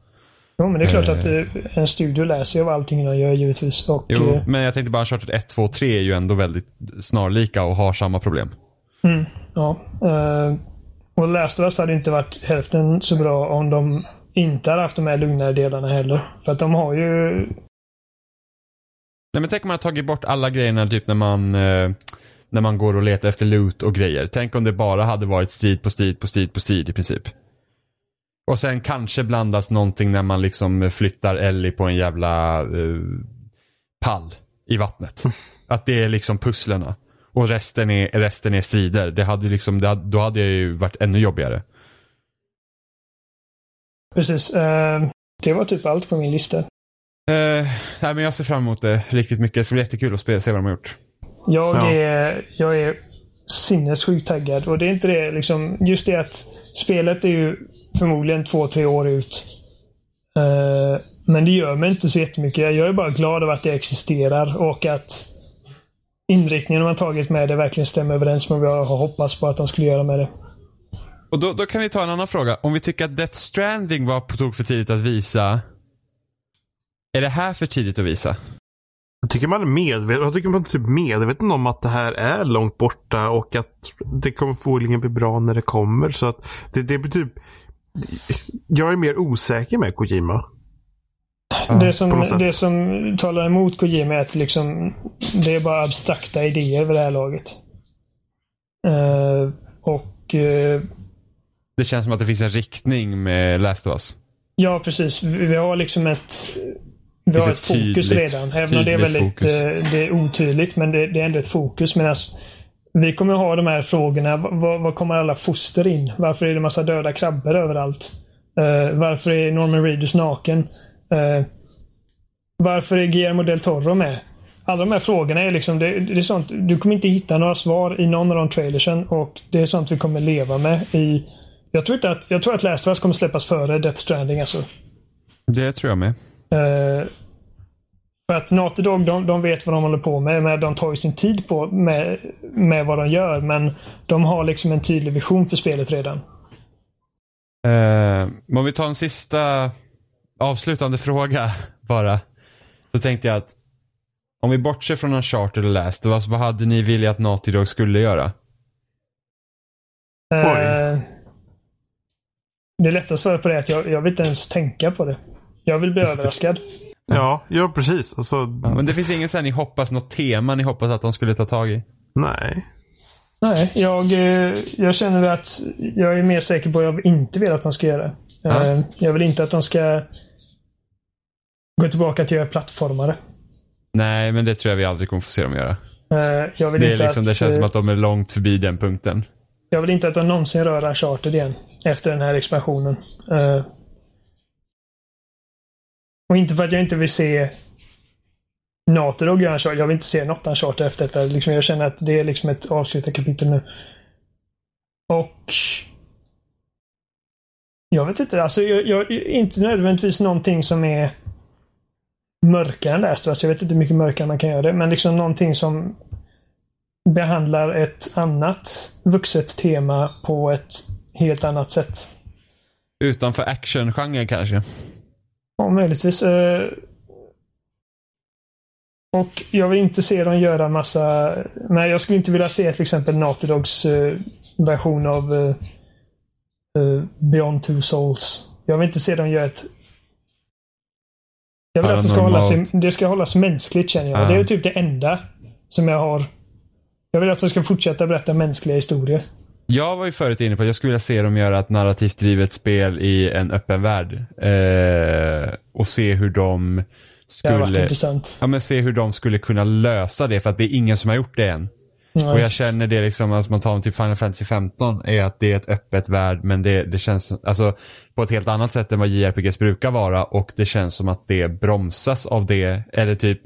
Jo, men det är klart Eh. att eh, en studio läser av allting de gör givetvis. Och, Jo, eh, men jag tänkte bara Uncharted 1, 2 och 3 är ju ändå väldigt snarlika och har samma problem. mm, ja. eh, och Last of Us hade inte varit hälften så bra om de inte hade haft de här lugnare delarna heller. För att de har ju... Nej men tänk om man har tagit bort alla grejerna typ när man eh, när man går och letar efter loot och grejer. Tänk om det bara hade varit strid på strid på strid på strid i princip. Och sen kanske blandas någonting när man liksom flyttar Ellie på en jävla eh, pall i vattnet. Att det är liksom pusslerna. Och resten är, resten är strider. Det hade liksom, det hade, då hade det ju varit ännu jobbigare. Precis. eh, det var typ allt på min lista. Eh, nej men jag ser fram emot det riktigt mycket. Det ska bli jättekul att spela, se vad de har gjort. Jag, Ja. är, jag är sinnessjukt taggad. Och det är inte det liksom. Just det att spelet är ju förmodligen två, tre år ut. Eh, men det gör mig inte så jättemycket. Jag är bara glad över att det existerar och att inriktningen de har tagit med det verkligen stämmer överens med vad jag har hoppats på att de skulle göra med det. Och då, då kan vi ta en annan fråga. Om vi tycker att Death Stranding var på tok för tidigt att visa. Är det här för tidigt att visa? Jag tycker man är medveten, jag tycker man är typ medveten om att det här är långt borta och att det kommer förmodligen bli bra när det kommer. Så att det, det blir typ... Jag är mer osäker med Kojima. Det, som, det som talar emot Kojima är att liksom, det är bara abstrakta idéer vid det här laget. Eh, och eh, Det känns som att det finns en riktning med Last of Us. Ja, precis. Vi har liksom ett... Vi har ett ett fokus tydligt- redan. Även om det är väldigt fokus. eh, det är otydligt. Men det, det är ändå ett fokus. Medan vi kommer ha de här frågorna. Var, kommer alla foster in? Varför är det massa döda krabbor överallt? Varför är Norman Reedus naken? Eh, varför är Guillermo del Toro med? Alla de här frågorna är liksom, det, det är sånt, du kommer inte hitta några svar i någon av de trailersen och det är sånt vi kommer leva med i... Jag tror inte att, jag tror att Last of Us kommer släppas före Death Stranding alltså. Det tror jag med. Eh, för att Naughty Dog, de, de vet vad de håller på med. Men de tar ju sin tid på med, med vad de gör. Men de har liksom en tydlig vision för spelet redan. Eh, om vi tar en sista avslutande fråga bara. Så tänkte jag att om vi bortser från Uncharted och Last of Us, vad hade ni velat att Naughty Dog skulle göra? Eh, det är lätt att svara på det att jag, jag vill inte ens tänka på det. Jag vill bli överraskad. Ja, ja precis. Alltså, Ja, men det finns inget sen ni hoppas, något tema ni hoppas att de skulle ta tag i? nej. Nej, jag, eh, jag känner att jag är mer säker på vad jag inte vill att de ska göra. Ja. Eh, Jag vill inte att de ska gå tillbaka till att göra plattformare. Nej, men det tror jag vi aldrig kommer få se dem göra. Eh, Jag vill Det, är inte liksom, att, det känns eh, som att de är långt förbi den punkten. Jag vill inte att de någonsin rör Uncharted igen. Efter den här expansionen. Eh, och inte för att jag inte vill se Naughty Dog göra Uncharted. Jag vill inte se något Uncharted efter detta. Liksom, jag känner att det är liksom ett avslutat kapitel nu. Och... Jag vet inte. Alltså, jag, jag, inte nödvändigtvis någonting som är mörkare än Last Us. Jag vet inte hur mycket mörkare man kan göra det. Men liksom någonting som behandlar ett annat vuxet tema på ett helt annat sätt. Utanför actiongenren kanske. Ja, möjligtvis. eh, Och jag vill inte se dem göra massa... Nej, jag skulle inte vilja se till exempel Naughty Dogs eh, version av eh, Beyond Two Souls. Jag vill inte se dem göra ett... Jag vill att det ska, hållas, det ska hållas mänskligt känner jag. Ja. Det är typ det enda som jag har. Jag vill att de ska fortsätta berätta mänskliga historier. Jag var ju förut inne på att jag skulle vilja se dem göra ett narrativt drivet spel i en öppen värld. Eh, och se hur de Det har varit skulle, intressant. ja, men se hur de skulle kunna lösa det för att det är ingen som har gjort det än. Nej. Och jag känner det liksom, alltså man tar om typ Final Fantasy 15 är att det är ett öppet värld men det, det känns alltså på ett helt annat sätt än vad JRPGs brukar vara och det känns som att det bromsas av det. Eller typ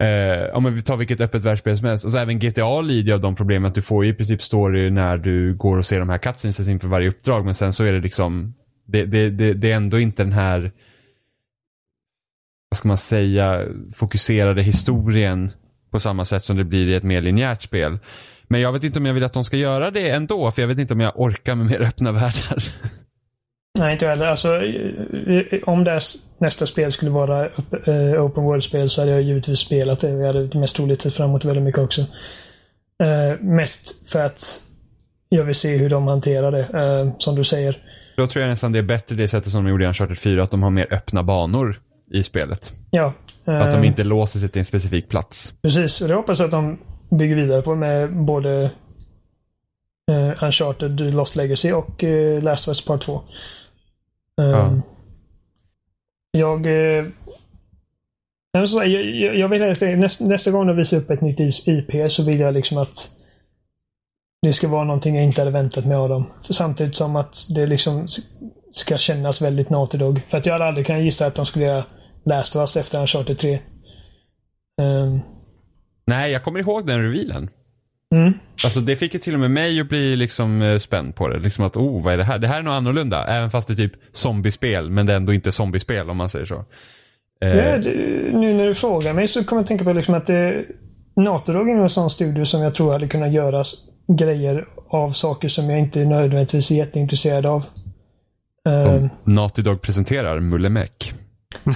Eh, om vi tar vilket öppet världsspel som helst. Alltså även GTA lider ju av de problemen att du får ju i princip story när du går och ser de här cutscenes inför varje uppdrag. Men sen så är det liksom, det, det, det, det är ändå inte den här, vad ska man säga, fokuserade historien på samma sätt som det blir i ett mer linjärt spel. Men jag vet inte om jag vill att de ska göra det ändå, för jag vet inte om jag orkar med mer öppna världar. Nej, inte heller. Alltså, om det nästa spel skulle vara eh, Open World-spel så hade jag givetvis spelat det. Jag hade mest troligt sett fram emot väldigt mycket också. Eh, mest för att jag vill se hur de hanterar det, eh, som du säger. Då tror jag nästan det är bättre det sättet som de gjorde i Uncharted 4, att de har mer öppna banor i spelet. Ja. Eh, Att de inte låser sig till en specifik plats. Precis, och det hoppas jag att de bygger vidare på med både eh, Uncharted Lost Legacy och eh, Last of Us Part 2. Eh, Ja. Jag... Eh, jag, jag, vill att det- näst, nästa gång de visar upp ett nytt IP så vill jag liksom att det ska vara någonting jag inte hade väntat mig av dem. För samtidigt som att det liksom ska kännas väldigt Naughty Dog. För att jag hade aldrig kunnat gissa att de skulle göra Last of Us efter Uncharted 3. Um, Nej, jag kommer ihåg den revealen. mm. Alltså det fick ju till och med mig att bli liksom eh, spänd på det. Liksom att, oh, vad är det här? Det här är nog annorlunda. Även fast det är typ zombiespel, men det är ändå inte zombiespel om man säger så. Eh, Ja, det- nu när du frågar mig så kommer jag tänka på liksom att det, Natodog är en sån studio som jag tror hade kunnat göra grejer av saker som jag inte nödvändigtvis är jätteintresserad av. Uh, Naughty Dog presenterar Mulle Meck.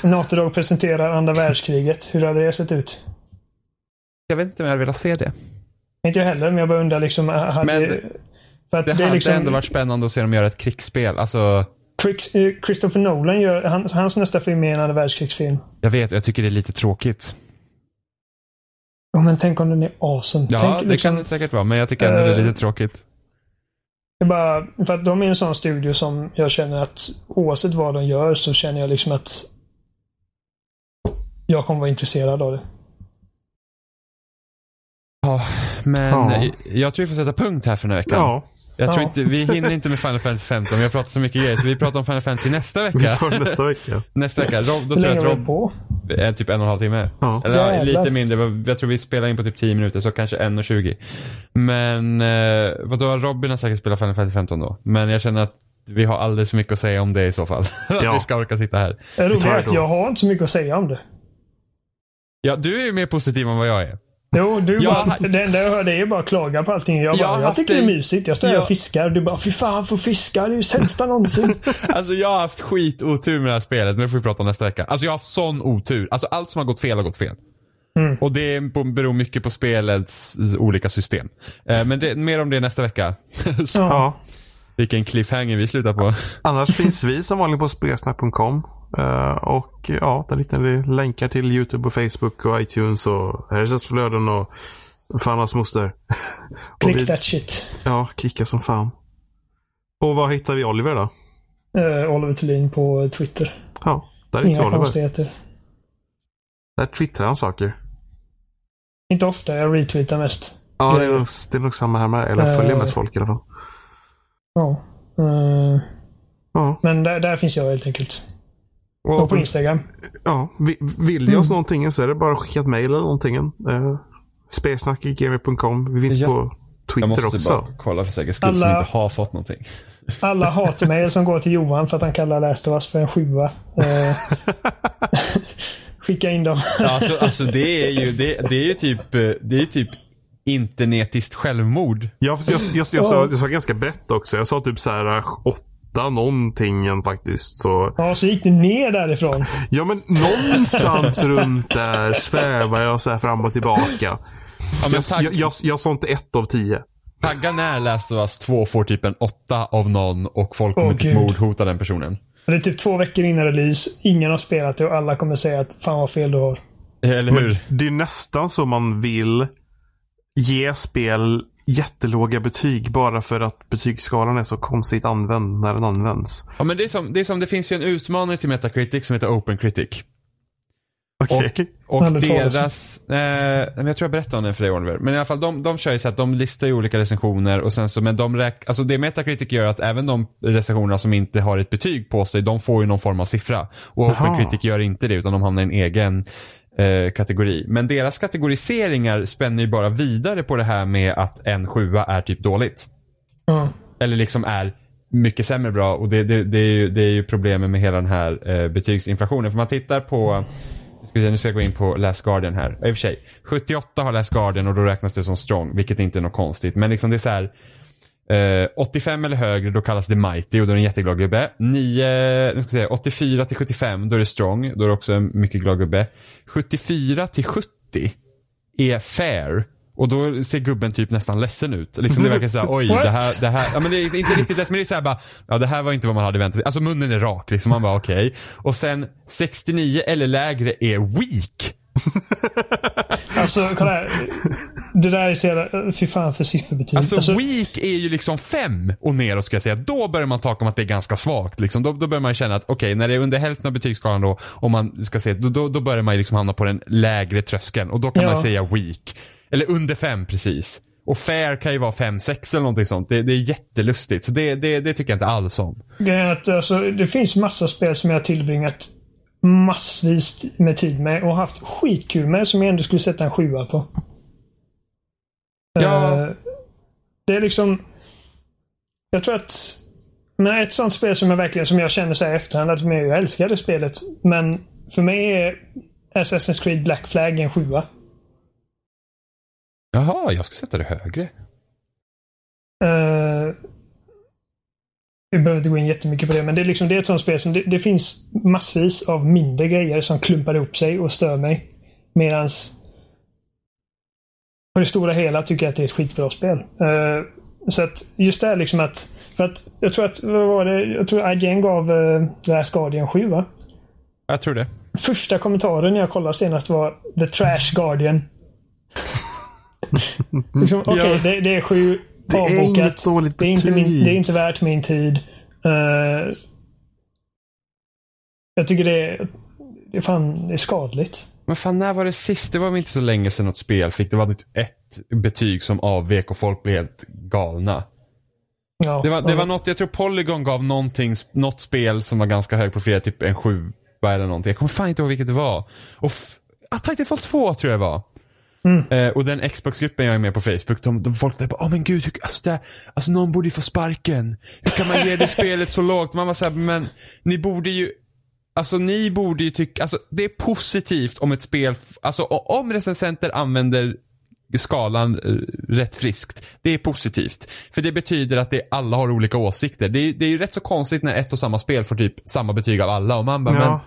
Natodog presenterar andra världskriget. Hur hade det sett ut? Jag vet inte om jag hade velat se det. Inte jag heller, men jag bara undrar liksom. Hade, Men för att Det, det, är hade liksom, ändå varit spännande att se dem göra ett krigsspel. Alltså, Chris- eh, Christopher Nolan gör, hans, hans nästa film är en andra världskrigsfilm. jag vet, jag tycker det är lite tråkigt. Oh, men tänk om den är awesome. Ja, tänk, det liksom, kan det säkert vara, men jag tycker ändå det är Eh, lite tråkigt. Det är bara, för att de är en sån studio som jag känner att oavsett vad de gör så känner jag liksom att jag kommer vara intresserad av det. Ja, men Ja. jag tror vi får sätta punkt här för den här veckan. Ja, Jag tror Ja. inte, vi hinner inte med Final Fantasy 15. Vi har pratat så mycket grejer, så vi pratar om Final Fantasy nästa vi vecka. tar det nästa vecka. nästa vecka. Rob, då tror jag att vi Rob på? är typ en och en halv timme. Ja. Eller ja, Jävlar. lite mindre. Jag tror vi spelar in på typ 10 minuter, så kanske 1.20. Men eh, vadå, Robin har säkert spelat Final Fantasy 15 då. Men jag känner att vi har alldeles för mycket att säga om det i så fall. att Ja. vi ska orka sitta här. Det roliga är att jag har inte så mycket att säga om det. Ja, du är ju mer positiv än vad jag är. Jo, du Jag bara, det enda jag hör det är bara klaga på allting. Jag, Jag bara, jag, haft tycker det är en- mysigt. Jag står här Ja. och fiskar och du bara, fy fan får fiska, det är ju sämsta någonsin. Alltså jag har haft skit otur med det här spelet, men det får vi prata om nästa vecka. Alltså jag har haft sån otur. Alltså allt som har gått fel har gått fel. Mm. Och det beror mycket på spelets olika system. Eh, Men det, mer om det nästa vecka. Så, Ja. Vilken cliffhanger vi slutar på. Annars finns vi som vanligt på spelsnack.com. Eh, och ja, där hittar ni länkar till YouTube och Facebook och iTunes och RSS-flöden och fan hans moster. Click vi, that shit. Ja, klicka som fan. Och var hittar vi Oliver då? Uh, Oliver Thulin på Twitter. Ja, där hittar vi Inga Oliver. konstigheter. Där twittrar han saker. Inte ofta, jag retweetar mest. Ja, det är, Grejer. nog, det är nog samma här med. Eller jag följer Eh. mest folk i alla fall. Ja. Eh, Ja, men där, där finns jag helt enkelt. Och och, på Instagram. ja vi- vill ni oss Mm. någonting så är det bara att skicka ett mejl eller någonting. Uh, Spelsnackgmail.com. Vi finns Ja. på Twitter också. kolla för säkerhets skull Alla- som inte har fått någonting. Alla hatmejl som går till Johan för att han kallar Last of Us för en sjua. Eh, skicka in dem. Ja, Alltså, alltså det är ju, det, det är ju typ, eh, det är ju typ internetiskt självmord. Jag, jag, jag, jag, sa, jag sa ganska brett också. Jag sa typ så här åtta någonting faktiskt. Så. Ja, så gick du ner därifrån. Ja men någonstans runt där svävar jag så här fram och tillbaka. Ja, men Jag, jag, jag, jag sa inte ett av tio. tagga när Last of Us 2 får typ en åtta av någon och folk kommer Åh, typ mordhota den personen. Det är typ två veckor innan release. Ingen har spelat det och alla kommer säga att fan vad fel du har. Eller hur? Men det är nästan så man vill ge spel jättelåga betyg bara för att betygsskalan är så konstigt använd när den används. Ja men det är som, det är som, det finns ju en utmanare till Metacritic som heter Open Critic. Okej. Och Aldrig talat om. deras, eh, jag tror jag berättade om det för dig Oliver. Men i alla fall de, de kör ju så att de listar ju olika recensioner och sen så, men de räk, alltså det Metacritic gör att även de recensionerna som inte har ett betyg på sig, de får ju någon form av siffra. Och Jaha. Open Critic gör inte det utan de hamnar i en egen eh, kategori. Men deras kategoriseringar spänner ju bara vidare på det här med att en sjua är typ dåligt. Ja. Eller liksom är mycket sämre bra och det, det, det, är, ju, det är ju problemet med hela den här eh, betygsinflationen. För man tittar på, ska vi se, nu ska jag gå in på Last Guardian här. I och för sig, 78 har Last Guardian och då räknas det som strong, vilket inte är något konstigt. Men liksom det är så här, Eh, 85 eller högre, då kallas det Mighty och då är det en jätteglad gubbe. 9, nu ska säga, 84 till 75, då är det Strong. Då är det också en mycket glad gubbe. 74 till 70 är Fair. Och då ser gubben typ nästan ledsen ut. Liksom det verkar såhär, oj, det här, det här, ja men det är inte riktigt ledsen, men det är såhär bara, ja det här var inte vad man hade väntat sig. Alltså munnen är rak liksom, man bara okej. Okay. Och sen 69 eller lägre är weak. Alltså kolla här. Det där är så jävla, fy fan för sifferbetyg. Alltså, alltså weak är ju liksom fem och neråt ska jag säga. Då börjar man tala om att det är ganska svagt. Liksom. Då, då börjar man känna att okej, okay, när det är under hälften av betygsskalan då, om man ska se, då, då, då börjar man liksom hamna på den lägre tröskeln och då kan ja. man säga weak. Eller under fem precis. Och fair kan ju vara 5-6 eller någonting sånt. Det, det, är jättelustigt. Så det, det, det tycker jag inte alls om. Det, är att, alltså, det finns massa spel som jag har tillbringat massvis med tid med och haft skitkul med som jag ändå skulle sätta en sjua på. Ja. Uh, det är liksom... Jag tror att... Men ett sånt spel som jag verkligen som jag känner så här efterhand att jag älskade spelet. Men för mig är Assassin's Creed Black Flag en sjua. Jaha, jag ska sätta det högre. Uh, vi behöver inte gå in jättemycket på det, men det är, liksom, det är ett sånt spel som det, det finns massvis av mindre grejer som klumpar ihop sig och stör mig. Medans på det stora hela tycker jag att det är ett skitbra spel. Uh, så att just det här liksom att, för att jag tror att, vad var det, jag tror IGN gav uh, Last Guardian 7 va? Jag tror det. Första kommentaren jag kollade senast var The Trash Guardian. liksom, Okej, okay, ja. det, det, är sju det avbokat. är inget dåligt betyg. Det är inte, min, det är inte värt min tid. Uh, jag tycker det är, det är fan det är skadligt. Men fan, när var det sist? Det var väl inte så länge sedan något spel fick, det var ett betyg som avvek och folk blev helt galna. Ja, det var, det var något, jag tror Polygon gav någonting, något spel som var ganska hög profil, typ en sju eller någonting. Jag kommer fan inte ihåg vilket det var. Och ah, Titanfall 2 tror jag det var. Mm. Eh, och den Xbox-gruppen jag är med på Facebook, de, de folk där bara, oh, men gud, hur, alltså, det, alltså någon borde ju få sparken. Hur kan man ge det spelet så lågt? Man var såhär, men ni borde ju, alltså ni borde ju tycka, alltså det är positivt om ett spel, alltså om recensenter använder skalan uh, rätt friskt. Det är positivt. För det betyder att det, alla har olika åsikter. Det är, det är ju rätt så konstigt när ett och samma spel får typ samma betyg av alla och man bara, ja. men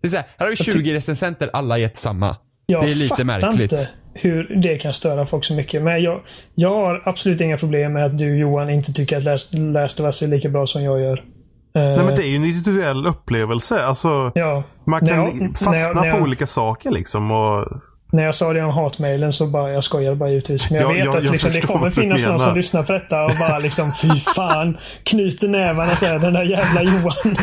det är så här, här har vi 20 recensenter, alla gett samma. Jag det är lite märkligt. Inte hur det kan störa folk så mycket. Men jag, jag har absolut inga problem med att du Johan inte tycker att Last, Last of Us är lika bra som jag gör. Nej men det är ju en individuell upplevelse. Alltså, ja. Man kan jag, fastna jag, på olika saker liksom. Och... När jag sa det om hatmailen så bara, jag skojade bara givetvis. Men jag, vet att liksom, det kommer finnas någon som lyssnar på detta och bara liksom, fy fan. Knyter nävarna och säger den där jävla Johan.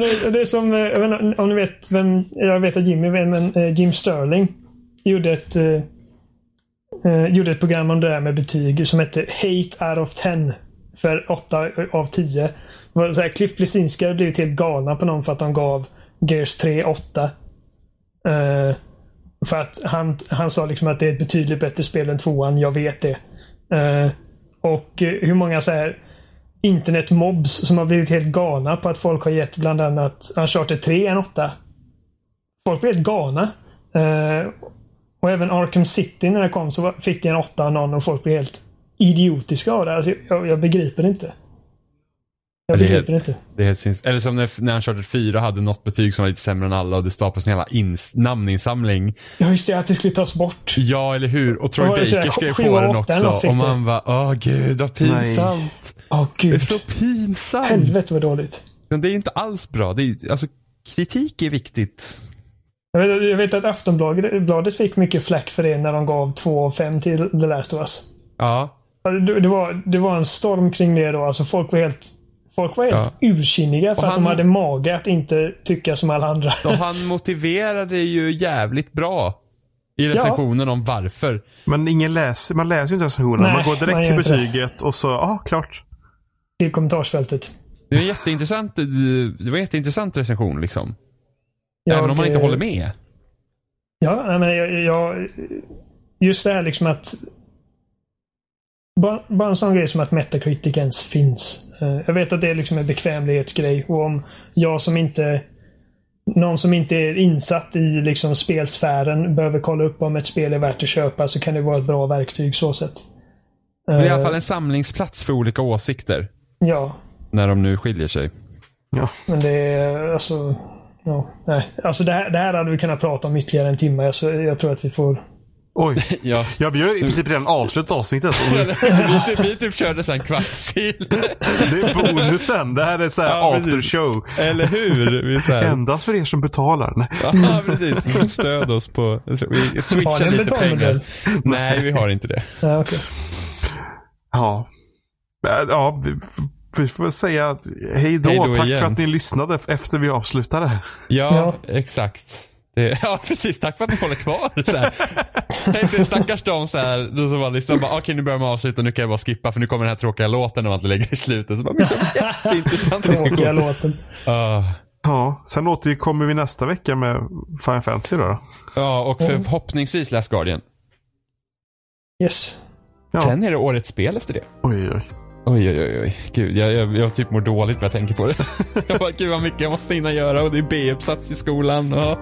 det, är som, eh, om ni vet vem, jag vet att Jimmy, men eh, Jim Sterling gjorde ett, eh, eh, gjorde ett program om det där med betyg som hette Hate out of 10. För 8 av 10. Så här, Cliff Blesinski hade blivit helt galna på någon för att de gav Gears 3 8. Eh, för att han, han sa liksom att det är ett betydligt bättre spel än tvåan. Jag vet det. Eh, och hur många så här internetmobs som har blivit helt galna på att folk har gett bland annat Uncharted 3 en 8. Folk blir helt galna. Uh, och även Arkham City när det kom så fick det en 8 av någon och folk blev helt idiotiska av det. Alltså, jag, jag begriper inte. Jag det begriper helt, inte. Det är helt sinns Eller som när, när Uncharted 4 hade något betyg som var lite sämre än alla och det staplas en jävla namninsamling. Ja just det, att det skulle tas bort. Ja eller hur. Och Troy Baker skrev på den också. Och man bara, åh gud vad pinsamt. Åh gud. Det är så pinsamt. Helvete vad dåligt. Men det är inte alls bra. Det är, alltså, kritik är viktigt. Jag vet, jag vet att Aftonbladet fick mycket fläck för det när de gav 2 av 5 till The Last of Us. Ja. Det, det, var, det var en storm kring det då. Alltså folk var helt Folk var helt ja. ursinniga för han, att de hade mage att inte tycka som alla andra. Och han motiverade ju jävligt bra i recensionen ja. om varför. Men ingen läser, man läser ju inte recensionen. Nej, man går direkt man till betyget det. och så, ja, ah, klart. Till kommentarsfältet. Det var en jätteintressant, det var en jätteintressant recension liksom. Jag, Även om man inte håller med. Ja, men jag, jag, just det här liksom att bara, bara en sån grej som att Metacritic ens finns. Eh, jag vet att det är liksom en bekvämlighetsgrej och om jag som inte någon som inte är insatt i liksom spelsfären behöver kolla upp om ett spel är värt att köpa så kan det vara ett bra verktyg så sett. Men det är i alla Eh, fall en samlingsplats för olika åsikter. Ja, När de nu skiljer sig. Ja. men det är alltså... Ja, nej. Alltså det här, det här hade vi kunnat prata om ytterligare en timme. Alltså, jag tror att vi får... Oj. Ja. Ja, vi har i princip redan avslutat avsnittet. Vi, typ, vi typ körde så en kvart till. Det är bonusen. Det här är så här Ja, after precis. show. Eller hur? Vi så här, Endast för er som betalar. Ja, precis. Stöd oss på... Vi Har switchar lite betalmodell? pengar. Nej, vi har inte det. Ja, okej. Ja. Men, Ja, vi, vi får säga att hej då. Hej då Tack igen. för att ni lyssnade efter vi avslutade. Ja, Ja. exakt. Det, ja, precis. Tack för att ni håller kvar. Så här. Tänk dig stackars de så här, de som liksom bara, okej nu börjar man avsluta, nu kan jag bara skippa för nu kommer den här tråkiga låten och man lägger i slutet. Så bara, men så jätteintressant Tråkiga låten. Ah. Ja, sen återkommer vi nästa vecka med Final Fantasy då. då. Ja, och förhoppningsvis Last Guardian. Yes. Ja. Sen är det årets spel efter det. Oj, oj. Oj, oj, oj, oj. Gud, jag, jag, jag typ mår dåligt när jag tänker på det. jag bara, gud vad mycket jag måste hinna göra och det är B-uppsats i skolan. Och...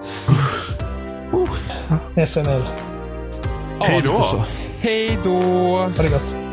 FML. Ja, Hej då. Hej då. Ha det gott.